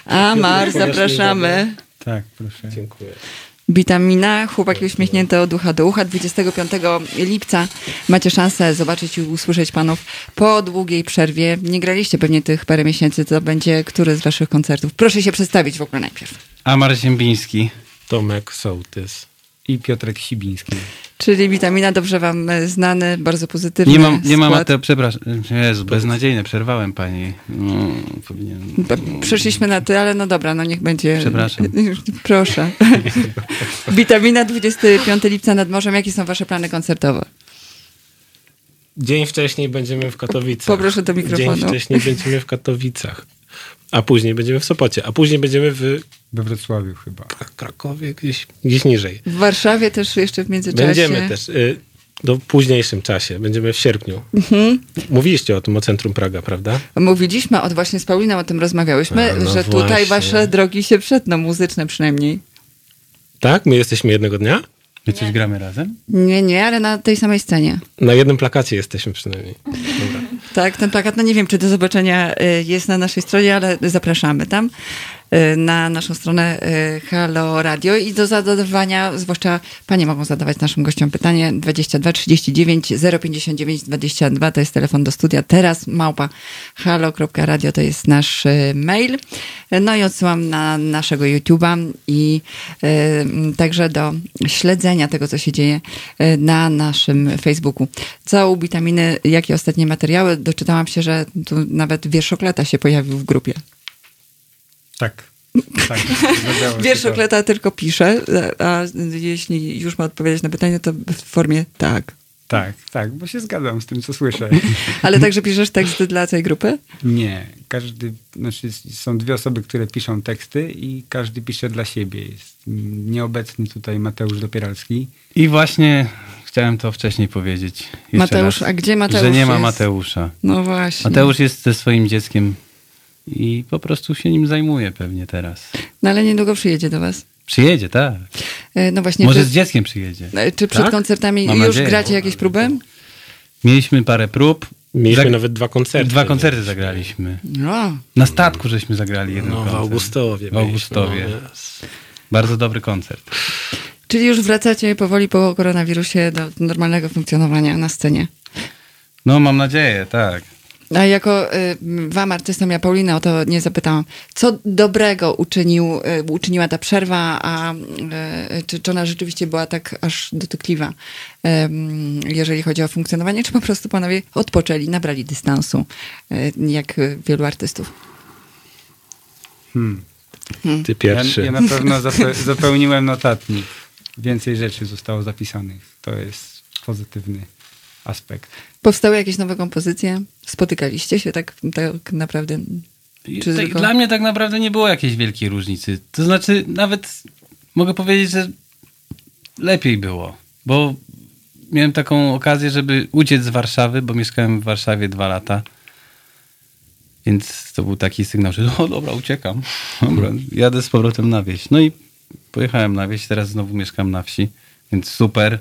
A Mar, Powiesz mi, zapraszamy. Tak, proszę. Dziękuję. Witamina, chłopaki uśmiechnięte od ucha do ucha. 25 lipca macie szansę zobaczyć i usłyszeć panów po długiej przerwie. Nie graliście pewnie tych parę miesięcy, to będzie który z waszych koncertów. Proszę się przedstawić w ogóle najpierw. Amar Ziembiński. Tomek Sołtys. I Piotrek Sibiński. Czyli Witamina, dobrze wam e, znany, bardzo pozytywny Nie mam, nie mam. Mateo, przepraszam. Jezu, beznadziejne, przerwałem pani. No, powinien... P- Przeszliśmy na ty, ale no dobra, no niech będzie. Przepraszam. Proszę. Witamina, 25 lipca nad morzem. Jakie są wasze plany koncertowe? Dzień wcześniej będziemy w Katowicach. Poproszę do mikrofonu. Dzień wcześniej będziemy w Katowicach. A później będziemy w Sopocie. A później będziemy w We Wrocławiu chyba. Krakowie, gdzieś, gdzieś niżej. W Warszawie też jeszcze w międzyczasie. Będziemy też y, do późniejszym czasie. Będziemy w sierpniu. Mhm. Mówiliście o tym, o Centrum Praga, prawda? Mówiliśmy, od właśnie z Pauliną o tym rozmawiałyśmy, A, no że tutaj właśnie. wasze drogi się przetną, muzyczne przynajmniej. Tak? My jesteśmy jednego dnia? My coś gramy razem? Nie, nie, ale na tej samej scenie. Na jednym plakacie jesteśmy przynajmniej. Dobra. Tak, ten plakat, no nie wiem, czy do zobaczenia y, jest na naszej stronie, ale zapraszamy tam na naszą stronę y, Halo Radio i do zadawania, zwłaszcza panie mogą zadawać naszym gościom pytanie 22 39 059 22 to jest telefon do studia teraz małpa halo.radio to jest nasz y, mail no i odsyłam na naszego YouTube'a i y, także do śledzenia tego, co się dzieje y, na naszym Facebooku. Co u Witaminy, jakie ostatnie materiały? Doczytałam się, że tu nawet wierszokleta się pojawił w grupie. Tak. Tak. zdarzało się Wierszokleta tylko pisze, a jeśli już ma odpowiadać na pytanie, to w formie tak. Tak, tak, bo się zgadzam z tym, co słyszę. Ale także piszesz teksty dla tej grupy? Nie, każdy, znaczy są dwie osoby, które piszą teksty i każdy pisze dla siebie. Jest nieobecny tutaj Mateusz Dopieralski. I właśnie chciałem to wcześniej powiedzieć. Mateusz, raz, a gdzie Mateusz Że nie ma jest? Mateusza. No właśnie. Mateusz jest ze swoim dzieckiem i po prostu się nim zajmuje pewnie teraz. No ale niedługo przyjedzie do was. Przyjedzie, tak. E, No właśnie. Może czy, z dzieckiem przyjedzie. e, czy przed Tak? koncertami Mam już nadzieję. gracie jakieś próby? Mieliśmy parę prób. Mieliśmy Zag- nawet dwa koncerty. Dwa koncerty zagraliśmy. No. Na statku żeśmy zagrali jeden No, w koncert. Augustowie. W Augustowie. mieliśmy, no, yes. Bardzo dobry koncert. Czyli już wracacie powoli po koronawirusie do normalnego funkcjonowania na scenie. No mam nadzieję, tak. A jako y, wam artystom, ja Paulina o to nie zapytałam, co dobrego uczynił, y, uczyniła ta przerwa, a y, czy, czy ona rzeczywiście była tak aż dotykliwa, jeżeli chodzi o funkcjonowanie, czy po prostu panowie odpoczęli, nabrali dystansu, y, jak wielu artystów? Hmm. Ty Ja, pierwszy. ja na pewno zape, zapełniłem notatnik. Więcej rzeczy zostało zapisanych. To jest pozytywny aspekt. Powstały jakieś nowe kompozycje? Spotykaliście się tak, tak naprawdę? Czy tak, Dla mnie tak naprawdę nie było jakiejś wielkiej różnicy. To znaczy, nawet mogę powiedzieć, że lepiej było, bo miałem taką okazję, żeby uciec z Warszawy, bo mieszkałem w Warszawie dwa lata. Więc to był taki sygnał, że o dobra, uciekam. Dobra, jadę z powrotem na wieś. No i pojechałem na wieś, teraz znowu mieszkam na wsi, więc super.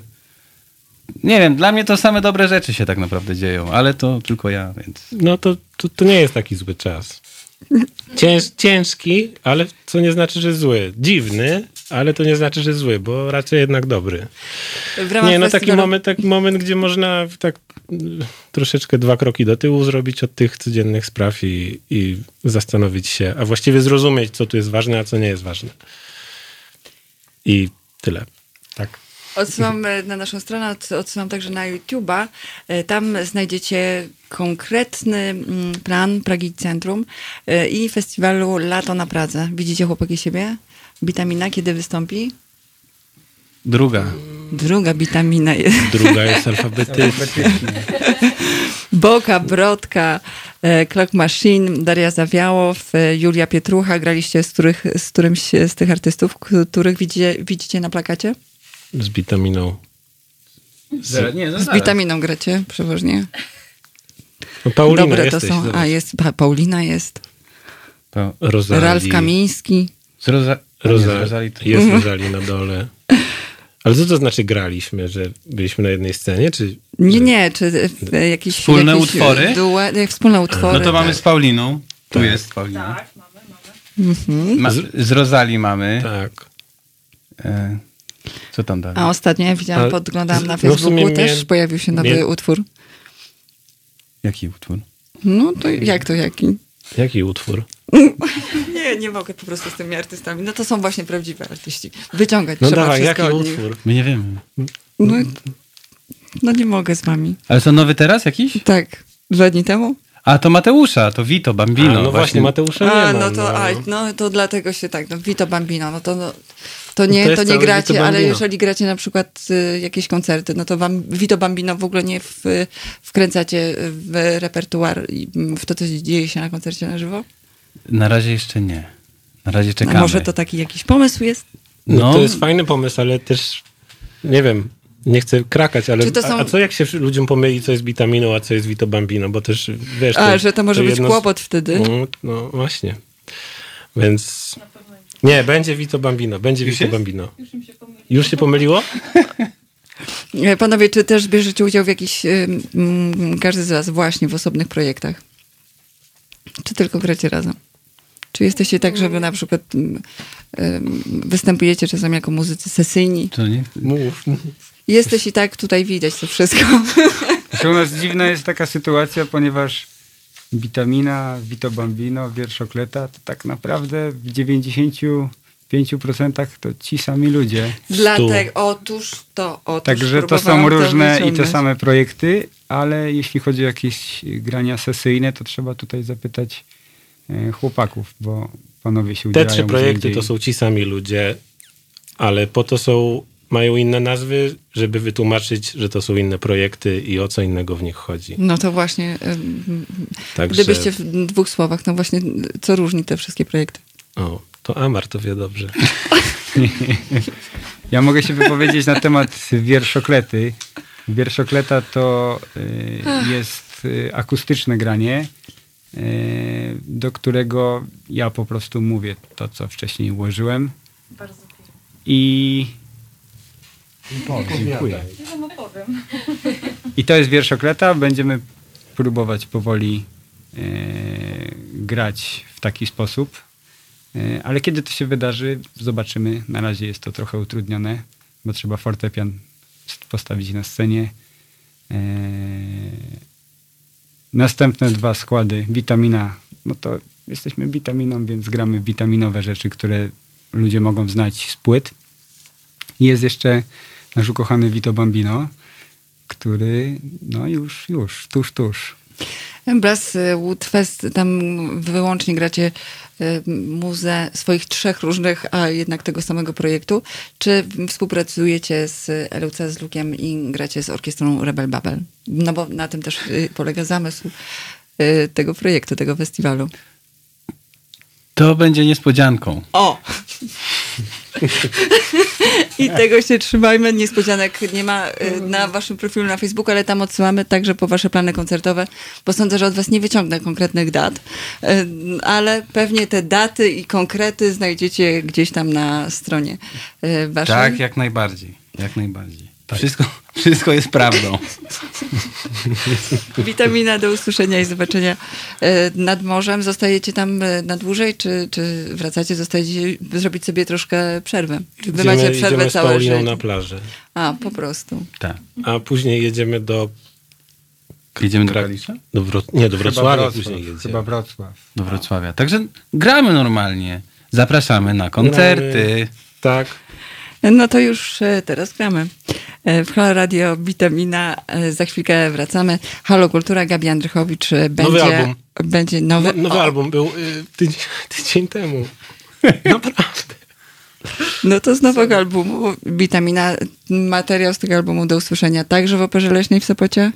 Nie wiem, dla mnie to same dobre rzeczy się tak naprawdę dzieją, ale to tylko ja, więc... No to, to, to nie jest taki zły czas. Cięż, ciężki, ale co nie znaczy, że zły. Dziwny, ale to nie znaczy, że zły, bo raczej jednak dobry. Nie, no taki moment, taki moment, gdzie można tak mm, troszeczkę dwa kroki do tyłu zrobić od tych codziennych spraw i, i zastanowić się, a właściwie zrozumieć, co tu jest ważne, a co nie jest ważne. I tyle. Tak. Odsyłam e, na naszą stronę, od- odsyłam także na YouTube'a. E, Tam znajdziecie konkretny mm, plan Pragi Centrum e, i festiwalu Lato na Pradze. Widzicie chłopaki siebie? Witamina kiedy wystąpi? Druga. Druga witamina jest. Druga jest alfabetyczna. Boka, Brodka, Clock Machine, Daria Zawiałow, Julia Pietrucha. Graliście z, których, z którymś z tych artystów, których widzicie, widzicie na plakacie? Z witaminą. Nie, Z witaminą gracie przeważnie. No, Paulina Dobre to jesteś, są. zobacz. A jest pa, Paulina jest. To Rozali. Ralf Kamiński. z Roza... Roza... nie, z Rozali to... Jest Rozali na dole. Ale co to znaczy graliśmy, że byliśmy na jednej scenie, czy... Nie, nie, czy jakieś Wspólne jakieś utwory? Nie, wspólne utwory. No to mamy tak. z Pauliną. Tu jest Paulina. Tak, mamy, mamy. Ma, z Rozali mamy. Tak. E, co tam dalej? A ostatnio ja widziałam, podglądałam na no Facebooku, też miałem- pojawił się nowy utwór. Jaki utwór? No to jak to jaki? Jaki utwór? Nie, nie mogę po prostu z tymi artystami. No to są właśnie prawdziwi artyści. Wyciągać No trzeba dawaj, jaki wszystko od nich. utwór? My nie wiemy. No, no nie mogę z wami. Ale co, nowy teraz jakiś? Tak, dwa dni temu? A to Mateusza, to Vito, Bambino. A, no właśnie, Mateusza nie A, ma. no to, a, no to dlatego się tak, no Vito Bambino, no to, no, to nie, To to, nie gracie, ale jeżeli gracie na przykład y, jakieś koncerty, no to wam Vito Bambino w ogóle nie w, wkręcacie w repertuar i w to, co dzieje się na koncercie na żywo? Na razie jeszcze nie. Na razie A czekamy. może to taki jakiś pomysł jest? No, No. to jest fajny pomysł, ale też nie wiem, nie chcę krakać, ale to są- a, a co jak się ludziom pomyli, co jest witaminą, a co jest Vito Bambino, bo też wiesz... A, że to może być jedno z- kłopot wtedy. No, no właśnie. Więc... Nie, będzie Vito Bambino, będzie Vito jest? Bambino. Już się pomyliło? E, Panowie, czy też bierzecie udział w jakichś, mm, każdy z was właśnie w osobnych projektach? Czy tylko gracie razem? Czy jesteście tak, żeby na przykład ym, występujecie czasem jako muzycy sesyjni? To nie? Mów, mów. Jesteś i tak tutaj widać to wszystko. Znaczy u nas dziwna jest taka sytuacja, ponieważ witamina, Vito Bambino, wierszokleta, to tak naprawdę w 95% to ci sami ludzie. Dlatego, otóż to, otóż Także to są różne i te same projekty, ale jeśli chodzi o jakieś grania sesyjne, to trzeba tutaj zapytać e, chłopaków, bo panowie się Te udzielają trzy gdzie projekty to są ci sami ludzie, ale po to są, mają inne nazwy, żeby wytłumaczyć, że to są inne projekty i o co innego w nich chodzi. No to właśnie, Także, gdybyście w dwóch słowach, no właśnie, co różni te wszystkie projekty? o, to Amar to wie dobrze. Ja mogę się wypowiedzieć na temat wierszoklety. Wierszokleta to y, jest y, akustyczne granie, y, do którego ja po prostu mówię to, co wcześniej ułożyłem. I dziękuję. I to jest wierszokleta. Będziemy próbować powoli e, grać w taki sposób. E, ale kiedy to się wydarzy, zobaczymy. Na razie jest to trochę utrudnione, bo trzeba fortepian postawić na scenie. E, następne dwa składy. Witamina. No to jesteśmy witaminą, więc gramy witaminowe rzeczy, które ludzie mogą znać z płyt. I jest jeszcze nasz ukochany Vito Bambino, który no już, już, tuż, tuż. Brass y, Woodfest, tam wyłącznie gracie y, muzę swoich trzech różnych, a jednak tego samego projektu. Czy współpracujecie z LUC, z Lukiem i gracie z orkiestrą Rebel Babel? No bo na tym też y, polega zamysł tego projektu, tego festiwalu. To będzie niespodzianką. O! I tego się trzymajmy. Niespodzianek nie ma y, na waszym profilu na Facebooku, ale tam odsyłamy także po wasze plany koncertowe, bo sądzę, że od was nie wyciągnę konkretnych dat, y, ale pewnie te daty i konkrety znajdziecie gdzieś tam na stronie y, waszej. Tak, jak najbardziej. Jak najbardziej. Wszystko, wszystko jest prawdą. Witamina, do usłyszenia i zobaczenia e, nad morzem. Zostajecie tam e, na dłużej, czy, czy wracacie, zostajecie zrobić sobie troszkę przerwę? Czy wy Idziemy, macie przerwę idziemy całe życie? na plażę. A, po prostu. Tak. A później jedziemy do... Jedziemy do Kalisza? do Wro... Nie, do Chyba Wrocławia Wrocław, później jedziemy. Chyba Wrocław. Do Wrocławia. Także gramy normalnie. Zapraszamy na koncerty. Tak. No to już e, teraz gramy. E, W Halo Radio Witamina. e, Za chwilkę wracamy. Halo Kultura, Gabi Andrychowicz będzie... album. Będzie nowy, No, nowy o, album był tydzień, tydzień temu. Naprawdę. No to z nowego albumu Witamina. Materiał z tego albumu do usłyszenia także w Operze Leśnej w Sopocie?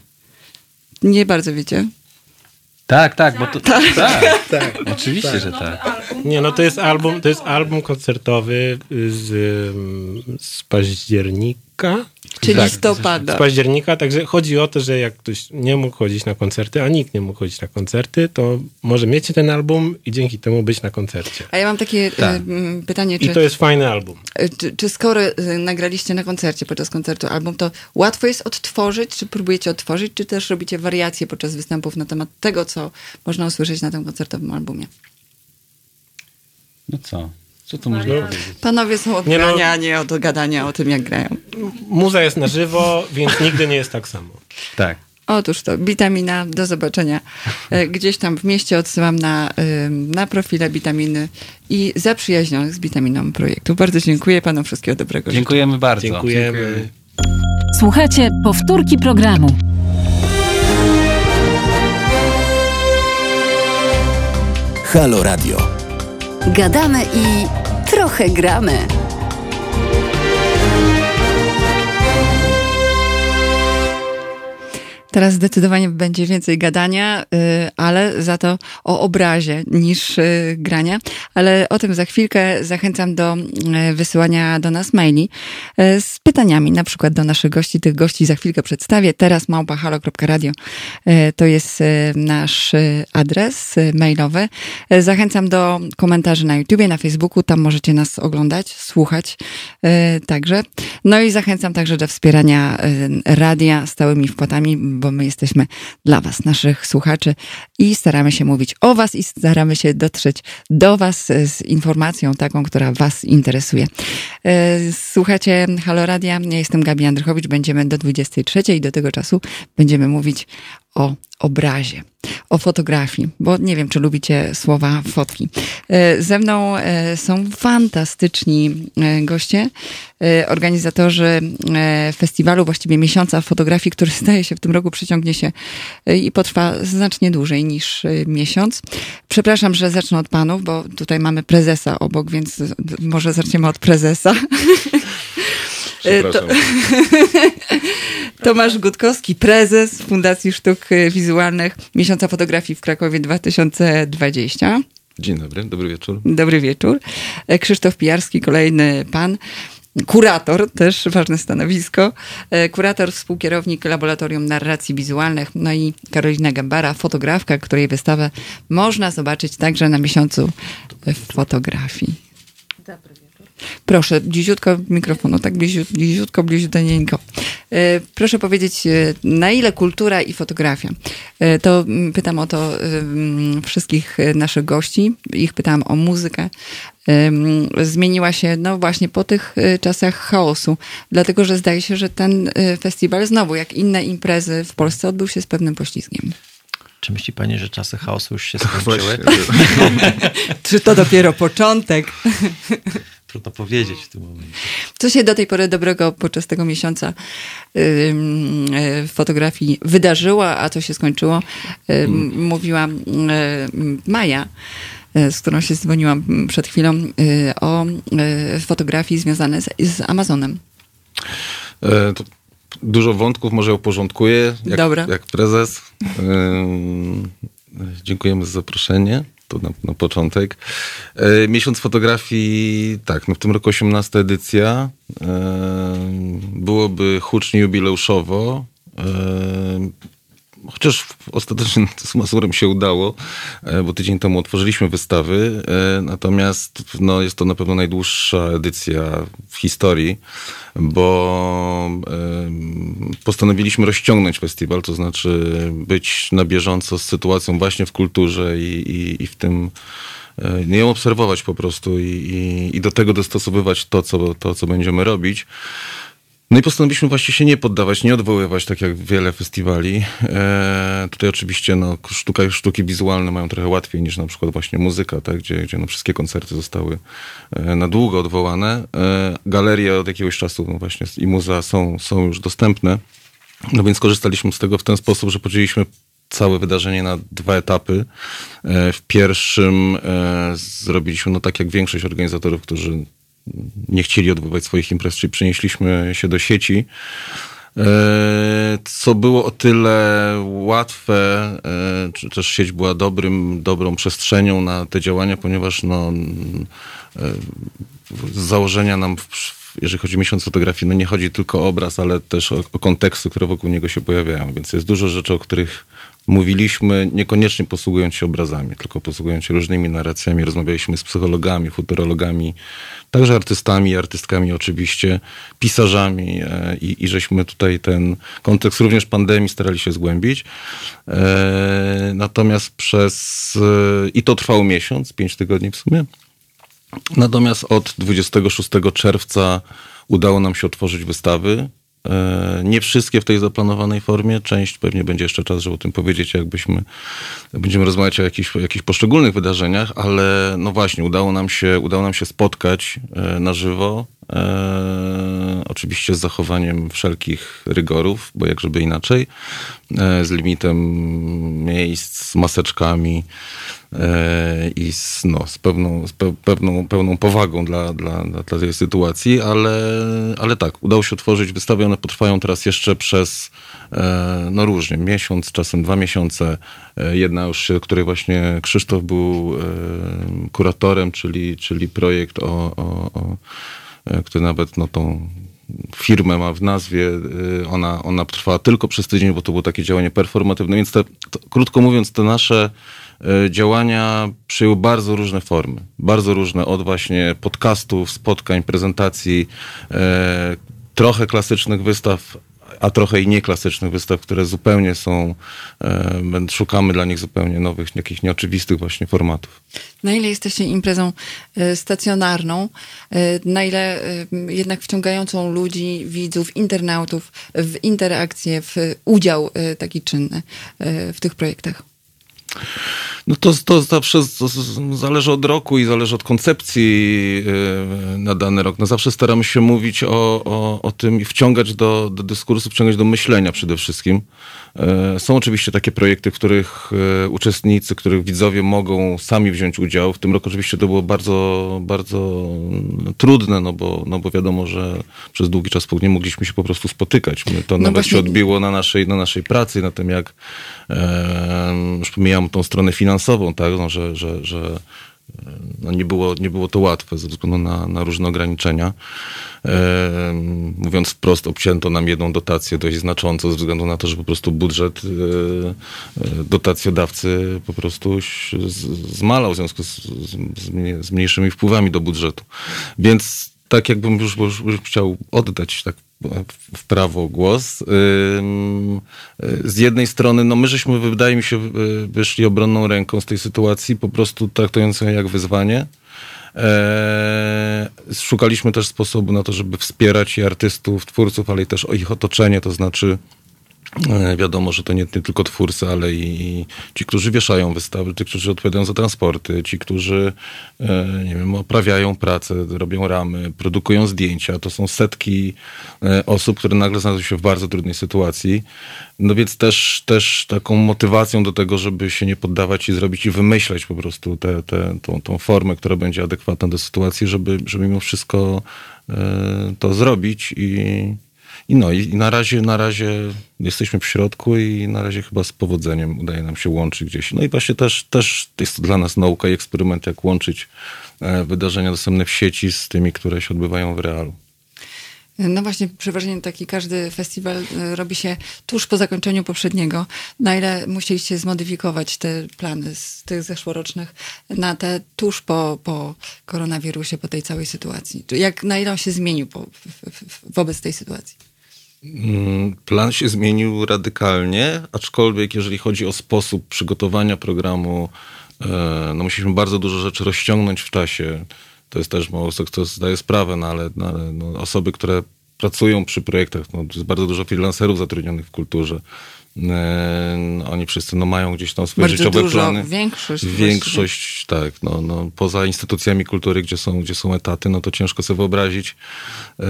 Nie bardzo wiecie. Tak, tak, bo to. Tak, Tak. oczywiście, Tak. że tak. Nie, no to jest album, to jest album koncertowy z, ym, z października. Czy Tak, listopada. Z października, także chodzi o to, że jak ktoś nie mógł chodzić na koncerty, a nikt nie mógł chodzić na koncerty, to może mieć ten album i dzięki temu być na koncercie. A ja mam takie Tak. e, m, pytanie, I czy, to jest fajny album. e, czy, czy skoro e, nagraliście na koncercie, podczas koncertu album, to łatwo jest odtworzyć, czy próbujecie odtworzyć, czy też robicie wariacje podczas występów na temat tego, co można usłyszeć na tym koncertowym albumie? No co? Co tu można powiedzieć? Panowie są od Nie no. grania, a nie od gadania o tym, jak grają. Muza jest na żywo, więc nigdy nie jest tak samo. Tak. Otóż to, witamina, do zobaczenia. E, Gdzieś tam w mieście odsyłam na, na profile witaminy i zaprzyjaźnionych z witaminą projektu. Bardzo dziękuję panom, wszystkiego dobrego. życzę. Dziękujemy bardzo. Dziękujemy. Dziękujemy. Słuchajcie powtórki programu. Halo Radio. Gadamy i trochę gramy. Teraz zdecydowanie będzie więcej gadania, y, ale za to o obrazie niż y, grania. Ale o tym za chwilkę zachęcam do y, wysyłania do nas maili z pytaniami, na przykład do naszych gości. Tych gości za chwilkę przedstawię. Teraz małpahalo.radio to jest nasz adres mailowy. Zachęcam do komentarzy na YouTubie, na Facebooku. Tam możecie nas oglądać, słuchać także. No i zachęcam także do wspierania radia stałymi wpłatami, bo my jesteśmy dla Was, naszych słuchaczy i staramy się mówić o Was i staramy się dotrzeć do Was z informacją taką, która Was interesuje. Y, Słuchacie Halo Radia, ja jestem Gabi Andrychowicz, będziemy do 23 i do tego czasu będziemy mówić o obrazie, o fotografii, bo nie wiem, czy lubicie słowa fotki. E, Ze mną e, są fantastyczni e, goście, organizatorzy festiwalu, właściwie miesiąca fotografii, który zdaje się w tym roku przeciągnie się i potrwa znacznie dłużej niż miesiąc. Przepraszam, że zacznę od panów, bo tutaj mamy prezesa obok, więc może zaczniemy od prezesa. E, To, Tomasz Gutkowski, prezes Fundacji Sztuk Wizualnych Miesiąca Fotografii w Krakowie 2020. Dzień dobry, dobry wieczór. Dobry wieczór. E, Krzysztof Pijarski, kolejny pan. Kurator, też ważne stanowisko. E, Kurator, współkierownik Laboratorium Narracji Wizualnych. No i Karolina Gambara, fotografka, której wystawę można zobaczyć także na miesiącu fotografii. Proszę, bliziutko mikrofonu, tak bliziut, bliziutko, bliziuteńko. E, Proszę powiedzieć, e, na ile kultura i fotografia? E, To mm, pytam o to mm, wszystkich naszych gości. Ich pytałam o muzykę. Em, Zmieniła się, no właśnie, po tych czasach chaosu. Dlatego, że zdaje się, że ten festiwal znowu, jak inne imprezy w Polsce, odbył się z pewnym poślizgiem. Czy myśli pani, że czasy chaosu już się skończyły? Czy to dopiero początek? Trudno powiedzieć w tym momencie. Co się do tej pory dobrego podczas tego miesiąca y, fotografii wydarzyło, a co się skończyło? Ym, Mówiła ym, Maja, y, z którą się dzwoniłam przed chwilą, o fotografii związanej z, z Amazonem. E, to dużo wątków może uporządkuję. Jak, Dobra. jak prezes. Dziękujemy za zaproszenie. To na, na początek. E, miesiąc fotografii, tak, no w tym roku 18 edycja. E, byłoby hucznie jubileuszowo. E, chociaż ostatecznie summa summarum się udało, e, bo tydzień temu otworzyliśmy wystawy, e, natomiast no, jest to na pewno najdłuższa edycja w historii, bo postanowiliśmy rozciągnąć festiwal, to znaczy być na bieżąco z sytuacją właśnie w kulturze i, i, i w tym nie ją obserwować po prostu i, i, i do tego dostosowywać to co, to, co będziemy robić. No i postanowiliśmy właśnie się nie poddawać, nie odwoływać, tak jak wiele festiwali. E, tutaj oczywiście no, sztuka, sztuki wizualne mają trochę łatwiej niż na przykład właśnie muzyka, tak, gdzie, gdzie no, wszystkie koncerty zostały e, na długo odwołane. E, galerie od jakiegoś czasu no, właśnie i muzea są, są już dostępne. No więc korzystaliśmy z tego w ten sposób, że podzieliliśmy całe wydarzenie na dwa etapy. E, w pierwszym e, zrobiliśmy, no tak jak większość organizatorów, którzy nie chcieli odbywać swoich imprez, czyli przenieśliśmy się do sieci. E, co było o tyle łatwe, e, czy też sieć była dobrym, dobrą przestrzenią na te działania, ponieważ no, e, z założenia nam, jeżeli chodzi o miesiąc fotografii, no nie chodzi tylko o obraz, ale też o, o konteksty, które wokół niego się pojawiają. Więc jest dużo rzeczy, o których mówiliśmy, niekoniecznie posługując się obrazami, tylko posługując się różnymi narracjami. Rozmawialiśmy z psychologami, futurologami, także artystami, artystkami oczywiście, pisarzami e, i, i żeśmy tutaj ten kontekst również pandemii starali się zgłębić. E, natomiast przez, e, i to trwało miesiąc, pięć tygodni w sumie. Natomiast od 26 czerwca udało nam się otworzyć wystawy. E, nie wszystkie w tej zaplanowanej formie. Część pewnie będzie jeszcze czas, żeby o tym powiedzieć, jakbyśmy będziemy rozmawiać o jakichś, jakichś poszczególnych wydarzeniach, ale no właśnie, udało nam się, udało nam się spotkać e, na żywo. E, oczywiście z zachowaniem wszelkich rygorów, bo jak żeby inaczej, e, z limitem miejsc, z maseczkami, E, i z, no, z, pewną, z pewną, pełną powagą dla, dla, dla tej sytuacji, ale, ale tak, udało się otworzyć wystawy, one potrwają teraz jeszcze przez e, no różnie, miesiąc, czasem dwa miesiące. E, jedna już, której właśnie Krzysztof był kuratorem, czyli, czyli projekt o, o, o który nawet no, tą firmę ma w nazwie, ona, ona trwała tylko przez tydzień, bo to było takie działanie performatywne, więc te, to, krótko mówiąc, te nasze E, działania przyjęły bardzo różne formy. Bardzo różne, od właśnie podcastów, spotkań, prezentacji, e, trochę klasycznych wystaw, a trochę i nieklasycznych wystaw, które zupełnie są, e, szukamy dla nich zupełnie nowych, jakichś nieoczywistych właśnie formatów. Na ile jesteście imprezą stacjonarną, na ile jednak wciągającą ludzi, widzów, internautów w interakcję, w udział taki czynny w tych projektach? No to, to zawsze zależy od roku i zależy od koncepcji y, na dany rok. No zawsze staramy się mówić o, o, o tym i wciągać do, do dyskursu, wciągać do myślenia przede wszystkim. E, są oczywiście takie projekty, w których e, uczestnicy, których widzowie mogą sami wziąć udział. W tym roku oczywiście to było bardzo, bardzo no, trudne, no bo, no bo wiadomo, że przez długi czas nie mogliśmy się po prostu spotykać. My to no nawet właśnie... się odbiło na naszej, na naszej pracy, na tym jak już pomijam tą stronę finansową, tak, no, że, że, że no nie, było, nie było to łatwe ze względu na, na różne ograniczenia. E, mówiąc wprost, obcięto nam jedną dotację dość znacząco ze względu na to, że po prostu budżet e, e dotacjodawcy po prostu zmalał w z, z, z mniejszymi wpływami do budżetu. Więc tak jakbym już, już, już chciał oddać tak w prawo głos. Z jednej strony, no my żeśmy, wydaje mi się, wyszli obronną ręką z tej sytuacji, po prostu traktując ją jak wyzwanie. E, szukaliśmy też sposobu na to, żeby wspierać i artystów, twórców, ale i też ich otoczenie, to znaczy wiadomo, że to nie, nie, tylko twórcy, ale i ci, którzy wieszają wystawy, ci, którzy odpowiadają za transporty, ci, którzy e, nie wiem, oprawiają pracę, robią ramy, produkują zdjęcia. To są setki e, osób, które nagle znajdują się w bardzo trudnej sytuacji. No więc też, też taką motywacją do tego, żeby się nie poddawać i zrobić i wymyśleć po prostu te, te, tą, tą formę, która będzie adekwatna do sytuacji, żeby, żeby mimo wszystko to zrobić i i no i na razie, na razie jesteśmy w środku i na razie chyba z powodzeniem udaje nam się łączyć gdzieś. No i właśnie też, też jest dla nas nauka i eksperyment, jak łączyć e, wydarzenia dostępne w sieci z tymi, które się odbywają w realu. No właśnie, przeważnie taki każdy festiwal e, robi się tuż po zakończeniu poprzedniego. Na ile musieliście zmodyfikować te plany z tych zeszłorocznych na te tuż po, po koronawirusie, po tej całej sytuacji? Jak, na ile on się zmienił po, wobec tej sytuacji? Mm, Plan się zmienił radykalnie, aczkolwiek jeżeli chodzi o sposób przygotowania programu, e, no musieliśmy bardzo dużo rzeczy rozciągnąć w czasie. To jest też mało kto zdaje sprawę, no ale, no, ale no, osoby, które pracują przy projektach, no, jest bardzo dużo freelancerów zatrudnionych w kulturze. E, oni wszyscy no, mają gdzieś tam swoje Bardzo życiowe dużo, plany. większość Większość, tak. No, no, poza instytucjami kultury, gdzie są, gdzie są etaty, no to ciężko sobie wyobrazić. E,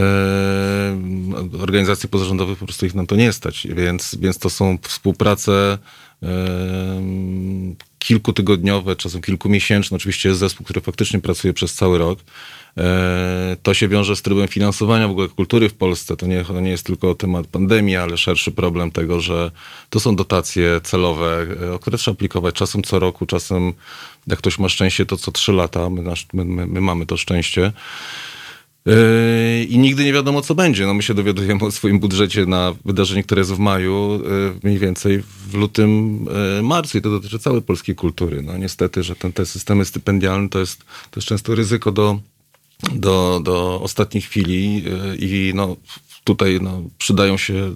organizacje pozarządowe po prostu ich na to nie stać, więc, więc to są współprace e, kilkutygodniowe, czasem kilkumiesięczne. Oczywiście jest zespół, który faktycznie pracuje przez cały rok. E, To się wiąże z trybem finansowania w ogóle kultury w Polsce. To nie, to nie jest tylko temat pandemii, ale szerszy problem tego, że to są dotacje celowe, e, o które trzeba aplikować czasem co roku, czasem jak ktoś ma szczęście, to co trzy lata. My, my, my, my mamy to szczęście. Yy, I nigdy nie wiadomo, co będzie. No my się dowiadujemy o swoim budżecie na wydarzenie, które jest w maju, mniej więcej w lutym, marcu i to dotyczy całej polskiej kultury. No niestety, że ten, te systemy stypendialne to jest, to jest często ryzyko do, do, do ostatniej chwili yy, i no tutaj no, przydają się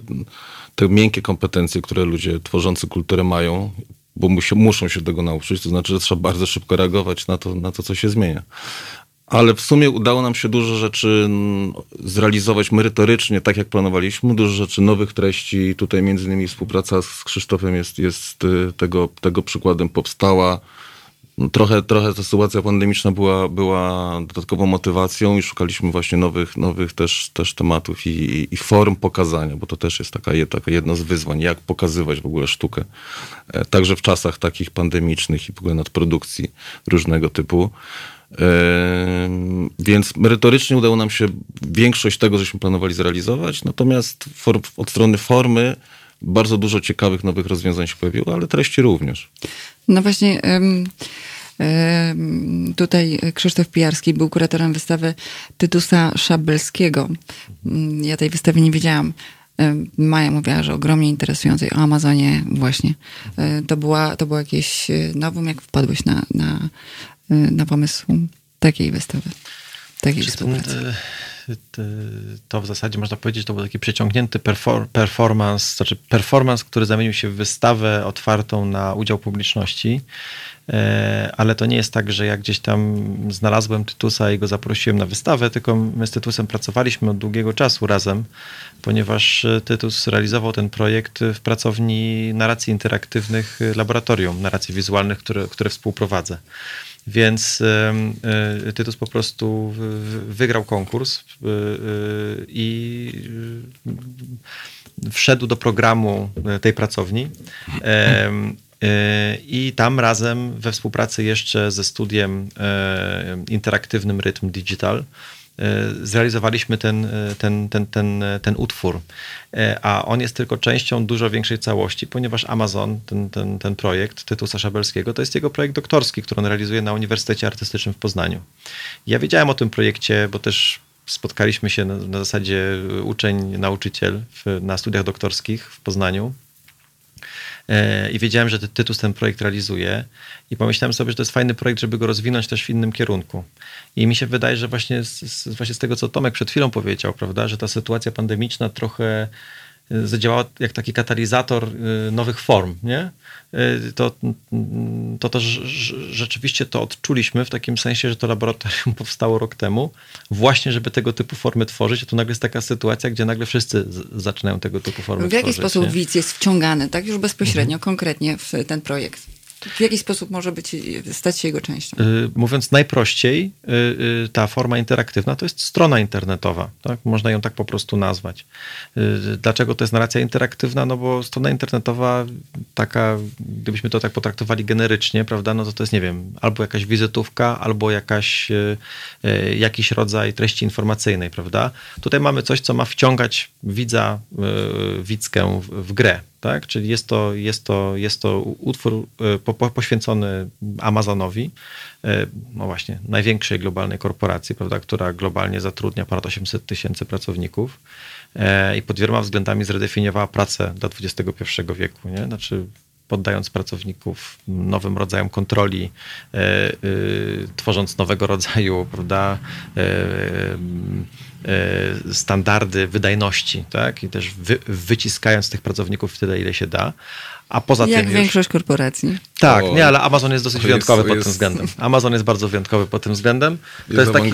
te miękkie kompetencje, które ludzie tworzący kulturę mają, bo musi, muszą się tego nauczyć, to znaczy, że trzeba bardzo szybko reagować na to, na to co się zmienia. Ale w sumie udało nam się dużo rzeczy zrealizować merytorycznie, tak jak planowaliśmy. Dużo rzeczy nowych treści. Tutaj między innymi współpraca z Krzysztofem jest, jest y, tego, tego przykładem powstała. No, Trochę, trochę ta sytuacja pandemiczna była, była dodatkową motywacją i szukaliśmy właśnie nowych, nowych też, też tematów i, i, form pokazania, bo to też jest taka, taka jedno z wyzwań, jak pokazywać w ogóle sztukę. E, Także w czasach takich pandemicznych i w ogóle nadprodukcji różnego typu. Ym, Więc merytorycznie udało nam się większość tego, żeśmy planowali zrealizować, natomiast od strony formy bardzo dużo ciekawych nowych rozwiązań się pojawiło, ale treści również. No właśnie, em, tutaj Krzysztof Pijarski był kuratorem wystawy Tytusa Szabelskiego. Mm, Ja tej wystawy nie wiedziałam. Em, Maja mówiła, że ogromnie interesującej o Amazonie właśnie. E, To, była, to było jakieś e, nowum, jak wpadłeś na, na, e, na pomysł takiej wystawy, takiej Czy współpracy. ten, To w zasadzie można powiedzieć, to był taki przeciągnięty perfor- performance, znaczy performance, który zamienił się w wystawę otwartą na udział publiczności. E, Ale to nie jest tak, że ja gdzieś tam znalazłem Tytusa i go zaprosiłem na wystawę, tylko my z Tytusem pracowaliśmy od długiego czasu razem, ponieważ e, Tytus realizował ten projekt w pracowni narracji interaktywnych e, laboratorium narracji wizualnych, które, które współprowadzę. Więc e, Tytus po prostu wygrał konkurs e, e, i wszedł do programu tej pracowni. I tam razem we współpracy jeszcze ze studiem interaktywnym Rytm Digital zrealizowaliśmy ten, e, ten, ten, ten, e, ten utwór. E, A on jest tylko częścią dużo większej całości, ponieważ Amazon, ten, ten, ten projekt Tytusa Szabelskiego, to jest jego projekt doktorski, który on realizuje na Uniwersytecie Artystycznym w Poznaniu. Ja wiedziałem o tym projekcie, bo też spotkaliśmy się na, na zasadzie uczeń, nauczyciel w, na studiach doktorskich w Poznaniu. E, I wiedziałem, że ty- Tytus ten projekt realizuje i pomyślałem sobie, że to jest fajny projekt, żeby go rozwinąć też w innym kierunku. I mi się wydaje, że właśnie z, z, właśnie z tego, co Tomek przed chwilą powiedział, prawda, że ta sytuacja pandemiczna trochę zadziałała jak taki katalizator e, nowych form, nie? E, To, to, rz- rzeczywiście to odczuliśmy w takim sensie, że to laboratorium powstało rok temu, właśnie żeby tego typu formy tworzyć, a tu nagle jest taka sytuacja, gdzie nagle wszyscy zaczynają tego typu formy W jaki tworzyć. sposób nie? widz jest wciągany, tak już bezpośrednio, konkretnie w ten projekt? W jaki sposób może być, stać się jego częścią? Y, Mówiąc najprościej, y, y, ta forma interaktywna to jest strona internetowa. Tak? Można ją tak po prostu nazwać. Dlaczego to jest narracja interaktywna? No bo strona internetowa, taka, gdybyśmy to tak potraktowali generycznie, prawda, no to to jest, nie wiem, albo jakaś wizytówka, albo jakaś, jakiś rodzaj treści informacyjnej, prawda? Tutaj mamy coś, co ma wciągać widza, widzkę w grę. Tak? Czyli jest to, jest to, jest to utwór e, po, po, poświęcony Amazonowi, e, no właśnie, największej globalnej korporacji, prawda, która globalnie zatrudnia ponad 800 tysięcy pracowników e, i pod wieloma względami zredefiniowała pracę do XXI wieku, nie? Znaczy poddając pracowników nowym rodzajom kontroli, e, e, tworząc nowego rodzaju prawda, e, standardy wydajności, tak? I też wy, wyciskając tych pracowników tyle, ile się da. A poza Jak tym już, większość korporacji. tak, O, nie, ale Amazon jest dosyć wyjątkowy jest- pod tym jest- względem. Amazon jest bardzo wyjątkowy pod tym względem. To Jest taki,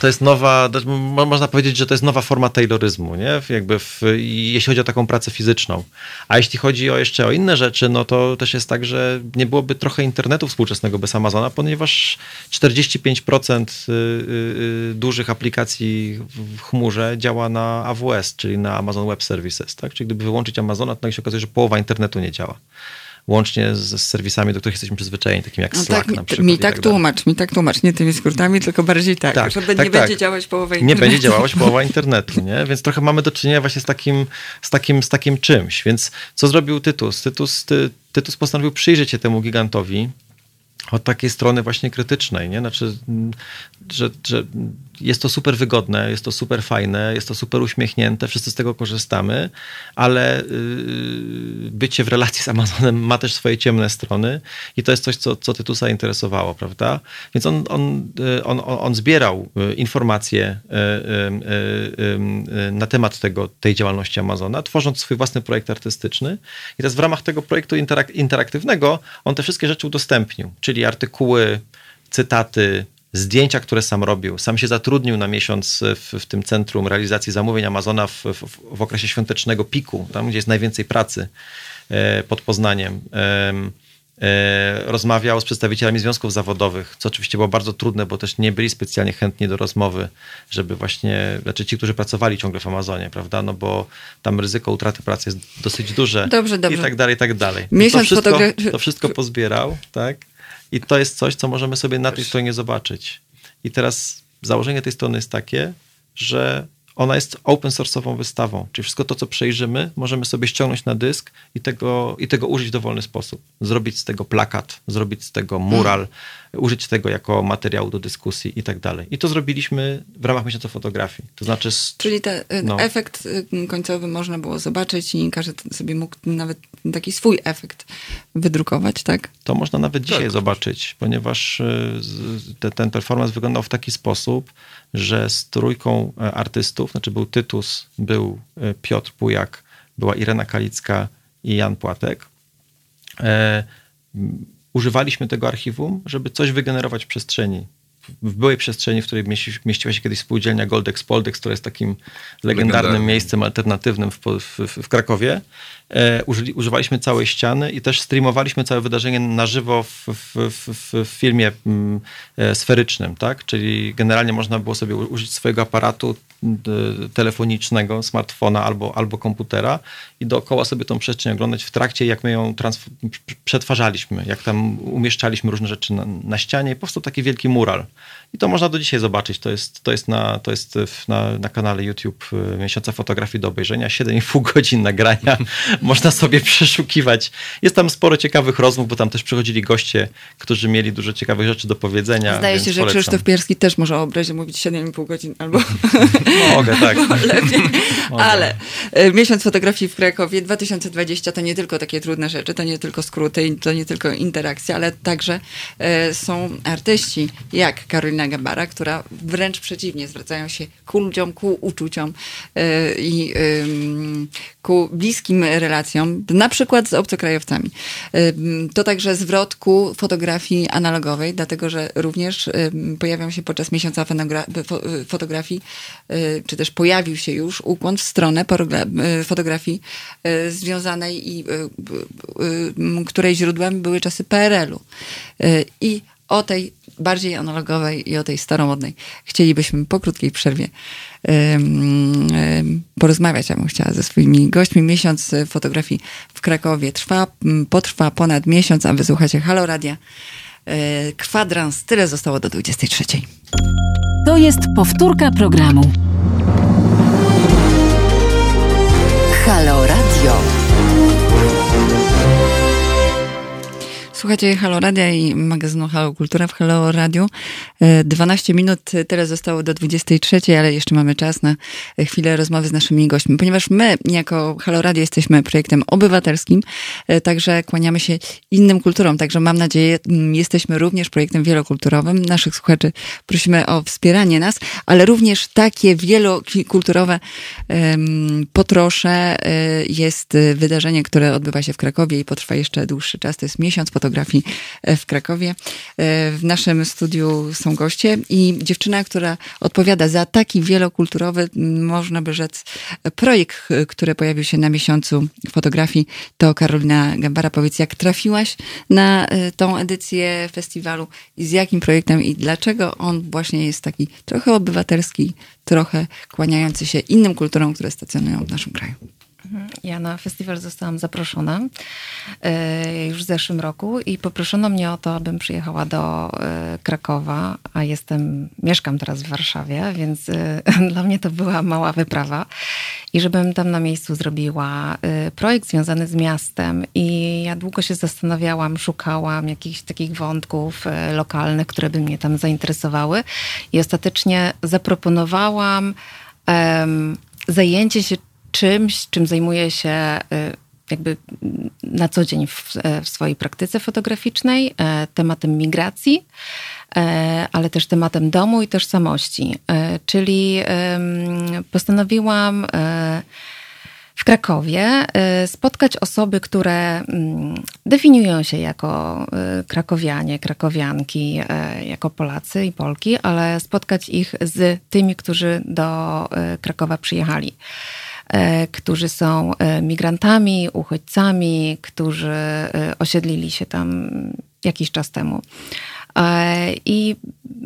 to jest nowa, to jest- mo- można powiedzieć, że to jest nowa forma tayloryzmu, nie? Jakby w, jeśli chodzi o taką pracę fizyczną. A jeśli chodzi o jeszcze o inne rzeczy, no to też jest tak, że nie byłoby trochę internetu współczesnego bez Amazona, ponieważ 45% y, y, y, dużych aplikacji w- w chmurze działa na AWS, czyli na Amazon Web Services, tak? Czyli gdyby wyłączyć Amazona, to nagle się okazuje, że połowa internetu nie działa. Łącznie z, serwisami, do których jesteśmy przyzwyczajeni, takimi jak No Slack tak, na przykład. mi tak tak dalej. tłumacz, mi tak tłumacz, nie tymi skrótami, tylko bardziej tak, Tak, że tak, nie tak. będzie działać połowa Nie internetu. będzie działać połowa internetu, nie? Więc trochę mamy do czynienia właśnie z takim, z takim, z takim czymś. Więc co zrobił Tytus? Tytus, ty, Tytus postanowił przyjrzeć się temu gigantowi od takiej strony właśnie krytycznej, nie? Znaczy, że, że jest to super wygodne, jest to super fajne, jest to super uśmiechnięte, wszyscy z tego korzystamy, ale yy, bycie w relacji z Amazonem ma też swoje ciemne strony i to jest coś, co, co Tytusa interesowało, prawda? Więc on, on, yy, on, on, zbierał yy, informacje na temat tego, tej działalności Amazona, tworząc swój własny projekt artystyczny i teraz w ramach tego projektu interak- interaktywnego on te wszystkie rzeczy udostępnił, czyli artykuły, cytaty, zdjęcia, które sam robił. Sam się zatrudnił na miesiąc w, w tym centrum realizacji zamówień Amazona w, w, w okresie świątecznego piku, tam gdzie jest najwięcej pracy e, pod Poznaniem. Em, e, rozmawiał z przedstawicielami związków zawodowych, co oczywiście było bardzo trudne, bo też nie byli specjalnie chętni do rozmowy, żeby właśnie, znaczy ci, którzy pracowali ciągle w Amazonie, prawda, no bo tam ryzyko utraty pracy jest dosyć duże Dobrze, dobrze. i tak dalej, i tak dalej. Miesiąc to, wszystko, fotogra- to wszystko pozbierał, tak? I to jest coś, co możemy sobie na tej stronie zobaczyć. I teraz założenie tej strony jest takie, że ona jest open source'ową wystawą, czyli wszystko to, co przejrzymy, możemy sobie ściągnąć na dysk i tego, i tego użyć w dowolny sposób. Zrobić z tego plakat, zrobić z tego mural, użyć tego jako materiału do dyskusji i tak dalej. I to zrobiliśmy w ramach miesiąca fotografii. To znaczy... Czyli ten No. efekt y, końcowy można było zobaczyć i każdy sobie mógł nawet taki swój efekt wydrukować, tak? To można nawet dzisiaj zobaczyć, ponieważ y, te, ten performance wyglądał w taki sposób, że z trójką e, artystów, znaczy był Tytus, był e, Piotr Pujak, była Irena Kalicka i Jan Płatek, e, używaliśmy tego archiwum, żeby coś wygenerować w przestrzeni. W byłej przestrzeni, w której mieści, mieściła się kiedyś spółdzielnia Goldex Poldex, która jest takim legendarnym miejscem alternatywnym w, w, w, Krakowie. E, użyli, używaliśmy całej ściany i też streamowaliśmy całe wydarzenie na żywo w, w, filmie mm, e, sferycznym, tak? Czyli generalnie można było sobie użyć swojego aparatu telefonicznego, smartfona albo, albo komputera i dookoła sobie tą przestrzeń oglądać w trakcie, jak my ją przetwarzaliśmy, jak tam umieszczaliśmy różne rzeczy na, na ścianie i powstał taki wielki mural. I to można do dzisiaj zobaczyć. To jest, to jest, na, to jest na, na kanale YouTube y, Miesiąca Fotografii do obejrzenia. 7,5 godzin nagrania. można sobie przeszukiwać. Jest tam sporo ciekawych rozmów, bo tam też przychodzili goście, którzy mieli dużo ciekawych rzeczy do powiedzenia. Zdaje się, że polecam. Krzysztof Pierski też może o obrazie mówić 7,5 godzin albo Mogę, tak. lepiej. Mogę. Ale e, miesiąc fotografii w Krakowie 2020 to nie tylko takie trudne rzeczy, to nie tylko skróty, to nie tylko interakcja, ale także e, są artyści jak Karolina Gambara, która wręcz przeciwnie zwracają się ku ludziom, ku uczuciom e, i ku bliskim relacjom, na przykład z obcokrajowcami. To także zwrot ku fotografii analogowej, dlatego że również pojawią się podczas miesiąca fotografii, czy też pojawił się już ukłon w stronę y, fotografii y, związanej i y, y, y, której źródłem były czasy PRL-u. Y, I o tej bardziej analogowej i o tej staromodnej chcielibyśmy po krótkiej przerwie porozmawiać. Ja bym chciała ze swoimi gośćmi. Miesiąc y, fotografii w Krakowie trwa, potrwa ponad miesiąc, a wysłuchacie Halo Radia. Y, Kwadrans, tyle zostało do 23. To jest powtórka programu. Halo Słuchajcie Halo Radia i magazynu Halo Kultura w Halo Radiu. E, 12 minut tyle zostało do 23, ale jeszcze mamy czas na chwilę rozmowy z naszymi gośćmi. Ponieważ my jako Halo Radio jesteśmy projektem obywatelskim, e, także kłaniamy się innym kulturom. Także mam nadzieję, jesteśmy również projektem wielokulturowym. Naszych słuchaczy prosimy o wspieranie nas, ale również takie wielokulturowe potrosze e, jest e, wydarzenie, które odbywa się w Krakowie i potrwa jeszcze dłuższy czas. To jest miesiąc fotografii e, w Krakowie. E, W naszym studiu są goście i dziewczyna, która odpowiada za taki wielokulturowy, można by rzec, projekt, e, który pojawił się na miesiącu fotografii, to Karolina Gambara. Powiedz, jak trafiłaś na tą edycję festiwalu i z jakim projektem i dlaczego on właśnie jest taki trochę obywatelski, trochę kłaniający się innym kulturom, które stacjonują w naszym kraju. Ja na festiwal zostałam zaproszona e, już w zeszłym roku i poproszono mnie o to, abym przyjechała do e, Krakowa, a jestem, mieszkam teraz w Warszawie, więc e, dla mnie to była mała wyprawa. I żebym tam na miejscu zrobiła projekt związany z miastem. I ja długo się zastanawiałam, szukałam jakichś takich wątków lokalnych, które by mnie tam zainteresowały. I ostatecznie zaproponowałam em, zajęcie się czymś, czym zajmuję się y, jakby na co dzień w, w swojej praktyce fotograficznej, e, tematem migracji, e, ale też tematem domu i tożsamości. E, Czyli postanowiłam e, w Krakowie e, spotkać osoby, które mm, definiują się jako e, krakowianie, krakowianki, e, jako Polacy i Polki, ale spotkać ich z tymi, którzy do e, Krakowa przyjechali e, którzy są e, migrantami, uchodźcami, którzy e, osiedlili się tam jakiś czas temu. E, I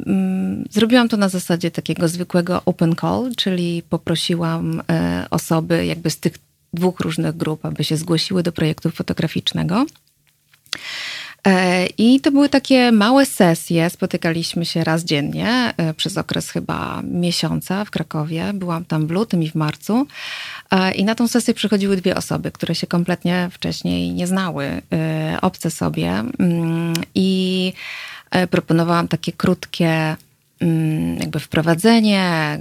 mm, zrobiłam to na zasadzie takiego zwykłego open call, czyli poprosiłam e, osoby jakby z tych dwóch różnych grup, aby się zgłosiły do projektu fotograficznego. E, I to były takie małe sesje. Spotykaliśmy się raz dziennie e, przez okres chyba miesiąca w Krakowie. Byłam tam w lutym i w marcu. E, I na tą sesję przychodziły dwie osoby, które się kompletnie wcześniej nie znały, obce sobie. Mm, I proponowałam takie krótkie jakby wprowadzenie, e,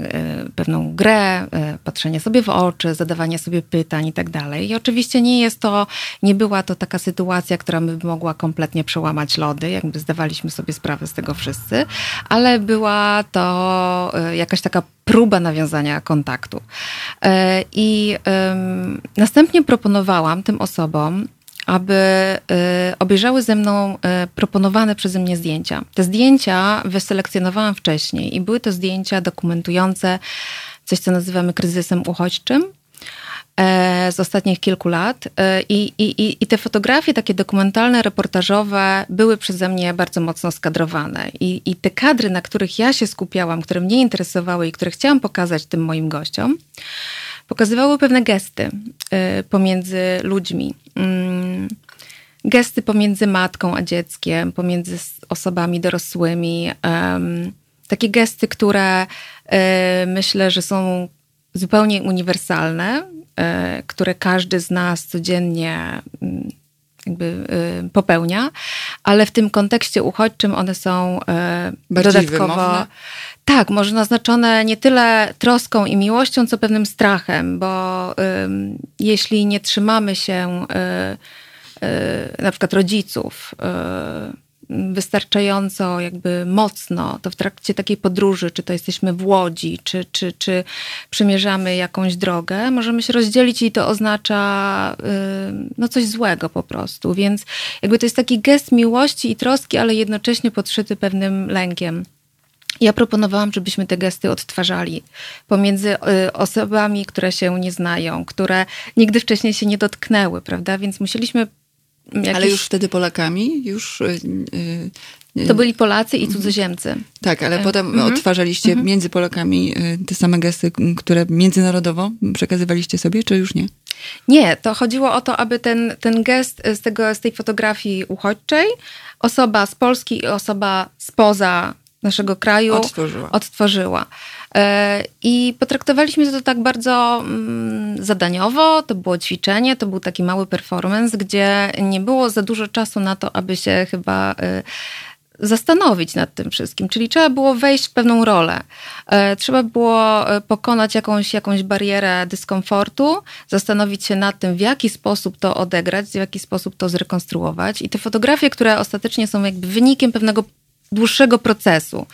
pewną grę, e, patrzenie sobie w oczy, zadawanie sobie pytań i tak dalej. I oczywiście nie jest to, nie była to taka sytuacja, która by mogła kompletnie przełamać lody, jakby zdawaliśmy sobie sprawę z tego wszyscy, ale była to e, jakaś taka próba nawiązania kontaktu. I następnie proponowałam tym osobom, aby y, obejrzały ze mną y, proponowane przeze mnie zdjęcia. Te zdjęcia wyselekcjonowałam wcześniej i były to zdjęcia dokumentujące coś, co nazywamy kryzysem uchodźczym e, z ostatnich kilku lat. E, I, i, i- te fotografie, takie dokumentalne, reportażowe, były przeze mnie bardzo mocno skadrowane. I, I te kadry, na których ja się skupiałam, które mnie interesowały i które chciałam pokazać tym moim gościom, pokazywały pewne gesty y, pomiędzy ludźmi. Mm, Gesty pomiędzy matką a dzieckiem, pomiędzy osobami dorosłymi. takie gesty, które y, myślę, że są zupełnie uniwersalne, y, które każdy z nas codziennie mm, jakby popełnia, ale w tym kontekście uchodźczym one są Bardziej dodatkowo. wymowne? Tak, może naznaczone nie tyle troską i miłością, co pewnym strachem, bo ym, jeśli nie trzymamy się y, y, na przykład rodziców y, wystarczająco jakby mocno, to w trakcie takiej podróży, czy to jesteśmy w łodzi, czy, czy, czy przemierzamy jakąś drogę, możemy się rozdzielić i to oznacza y, no coś złego po prostu. Więc jakby to jest taki gest miłości i troski, ale jednocześnie podszyty pewnym lękiem. Ja proponowałam, żebyśmy te gesty odtwarzali pomiędzy y, osobami, które się nie znają, które nigdy wcześniej się nie dotknęły, prawda? Więc musieliśmy. Ale już wtedy Polakami? Już... y, y, To byli Polacy i cudzoziemcy. Tak, ale potem mhm. odtwarzaliście Mhm. między Polakami te same gesty, które międzynarodowo przekazywaliście sobie, czy już nie? Nie, to chodziło o to, aby ten, ten gest z, tego, z tej fotografii uchodźczej, osoba z Polski i osoba spoza naszego kraju Odtworzyła. odtworzyła. E, I potraktowaliśmy to tak bardzo mm, zadaniowo, to było ćwiczenie, to był taki mały performance, gdzie nie było za dużo czasu na to, aby się chyba y, zastanowić nad tym wszystkim. Czyli trzeba było wejść w pewną rolę. E, Trzeba było e, pokonać jakąś, jakąś barierę dyskomfortu, zastanowić się nad tym, w jaki sposób to odegrać, w jaki sposób to zrekonstruować. I te fotografie, które ostatecznie są jakby wynikiem pewnego dłuższego procesu.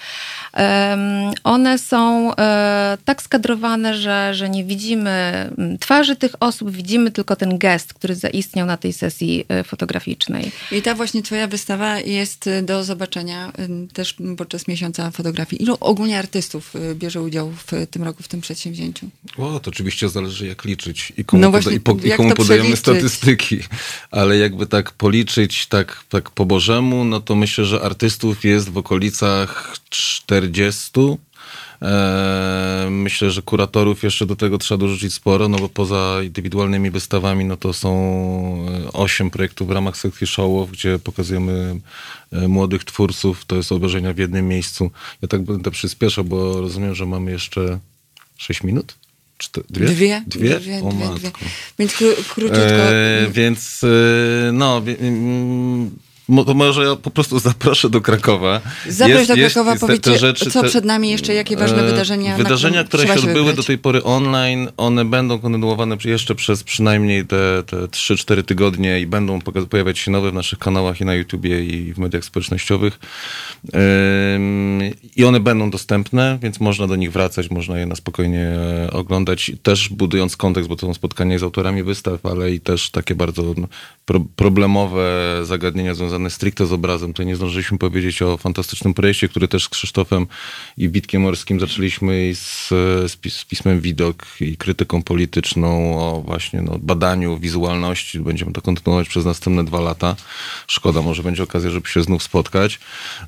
One są e, tak skadrowane, że, że nie widzimy twarzy tych osób, widzimy tylko ten gest, który zaistniał na tej sesji e, fotograficznej. I ta właśnie twoja wystawa jest y, do zobaczenia też podczas miesiąca fotografii. Ilu ogólnie artystów bierze udział w tym roku w tym przedsięwzięciu? O, to oczywiście zależy jak liczyć i komu, No poda- właśnie, i po, i komu podajemy przeliczyć? statystyki. Ale jakby tak policzyć tak, tak po bożemu, no to myślę, że artystów jest w okolicach 40. Eee, myślę, że kuratorów jeszcze do tego trzeba dorzucić sporo, no bo poza indywidualnymi wystawami, no to są e, osiem projektów w ramach sekcji show gdzie pokazujemy e, młodych twórców. To jest obejrzenia w jednym miejscu. Ja tak będę przyspieszał, bo rozumiem, że mamy jeszcze 6 minut? Czte- dwie? Dwie? Dwie? Dwie, o dwie, dwie. Więc kró, króciutko. E, więc e, no, wie- mm, mo- to może ja po prostu zaproszę do Krakowa. Zaproś do Krakowa, te powiedzcie, rzeczy, co te- przed nami jeszcze, jakie ważne e, wydarzenia, Wydarzenia, które się odbyły wybrać. do tej pory online, one będą kontynuowane jeszcze przez przynajmniej te, te 3-4 tygodnie i będą pojawiać się nowe w naszych kanałach i na YouTubie i w mediach społecznościowych. I one będą dostępne, więc można do nich wracać, można je na spokojnie e, oglądać, też budując kontekst, bo to są spotkania z autorami wystaw, ale i też takie bardzo no, pro, problemowe zagadnienia związane stricte z obrazem. Tutaj nie zdążyliśmy powiedzieć o fantastycznym projekcie, który też z Krzysztofem i Witkiem Morskim zaczęliśmy i z, z, pis, z pismem Widok i krytyką polityczną o właśnie no, badaniu wizualności. Będziemy to kontynuować przez następne dwa lata. Szkoda, może będzie okazja, żeby się znów spotkać.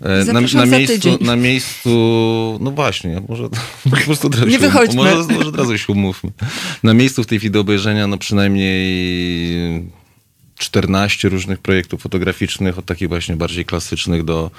E, Na, na, miejscu, tydzień. na miejscu, no właśnie, może po prostu od razu Nie wychodźmy. Może, może od razu się umówmy. Na miejscu w tej chwili do obejrzenia, no przynajmniej 14 różnych projektów fotograficznych, od takich właśnie bardziej klasycznych do,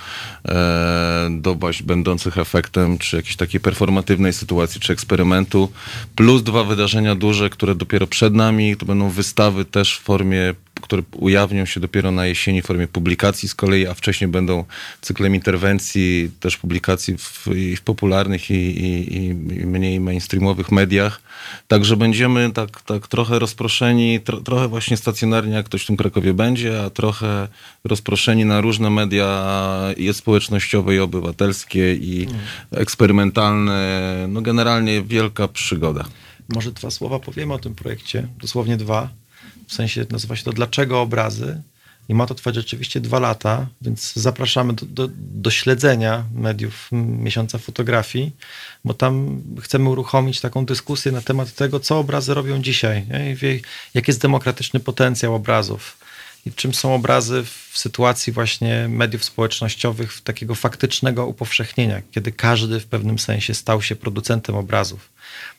e, do właśnie będących efektem, czy jakiejś takiej performatywnej sytuacji, czy eksperymentu, plus dwa wydarzenia duże, które dopiero przed nami, to będą wystawy też w formie, które ujawnią się dopiero na jesieni w formie publikacji z kolei, a wcześniej będą cyklem interwencji, też publikacji w, w popularnych i, i, i mniej mainstreamowych mediach. Także będziemy tak, tak trochę rozproszeni, tro, trochę właśnie stacjonarnie, jak ktoś w tym Krakowie będzie, a trochę rozproszeni na różne media i społecznościowe, i obywatelskie, i eksperymentalne. No generalnie wielka przygoda. Może dwa słowa powiemy o tym projekcie, dosłownie dwa. W sensie nazywa się to Dlaczego obrazy? I ma to trwać rzeczywiście dwa lata, więc zapraszamy do, do, do śledzenia mediów miesiąca fotografii, bo tam chcemy uruchomić taką dyskusję na temat tego, co obrazy robią dzisiaj, jaki jest demokratyczny potencjał obrazów i czym są obrazy w sytuacji właśnie mediów społecznościowych, takiego faktycznego upowszechnienia, kiedy każdy w pewnym sensie stał się producentem obrazów.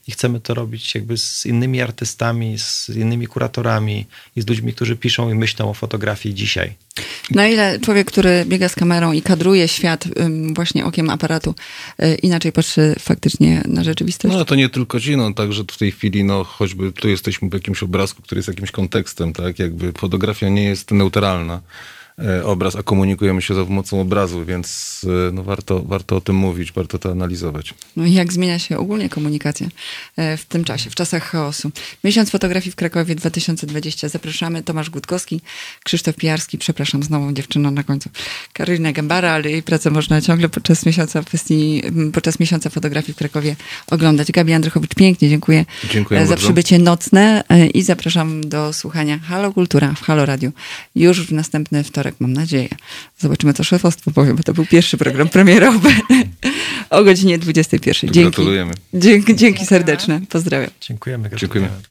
I chcemy to robić jakby z innymi artystami, z innymi kuratorami i z ludźmi, którzy piszą i myślą o fotografii dzisiaj. Na ile człowiek, który biega z kamerą i kadruje świat właśnie okiem aparatu, y, inaczej patrzy faktycznie na rzeczywistość? No to nie tylko ci, no także w tej chwili, no choćby tu jesteśmy w jakimś obrazku, który jest jakimś kontekstem, tak? Jakby fotografia nie jest neutralna. E, Obraz, a komunikujemy się za pomocą obrazu, więc e, no, warto, warto o tym mówić, warto to analizować. No i jak zmienia się ogólnie komunikacja e, w tym czasie, w czasach chaosu. Miesiąc fotografii w Krakowie 2020. Zapraszamy Tomasz Gutkowski, Krzysztof Pijarski, przepraszam z nową dziewczyną na końcu, Karolina Gambara, ale jej pracę można ciągle podczas miesiąca podczas miesiąca fotografii w Krakowie oglądać. Gabi Andrychowicz, pięknie dziękuję, Dziękuję za bardzo. przybycie nocne i zapraszam do słuchania Halo Kultura w Halo Radio już w następny wtorek, mam nadzieję. Zobaczymy, co szefostwo powie, bo to był pierwszy program premierowy o godzinie 21. Dzięki. Gratulujemy. Dzięki, dzięki serdeczne. Pozdrawiam. Dziękujemy. Dziękujemy. gratulujemy.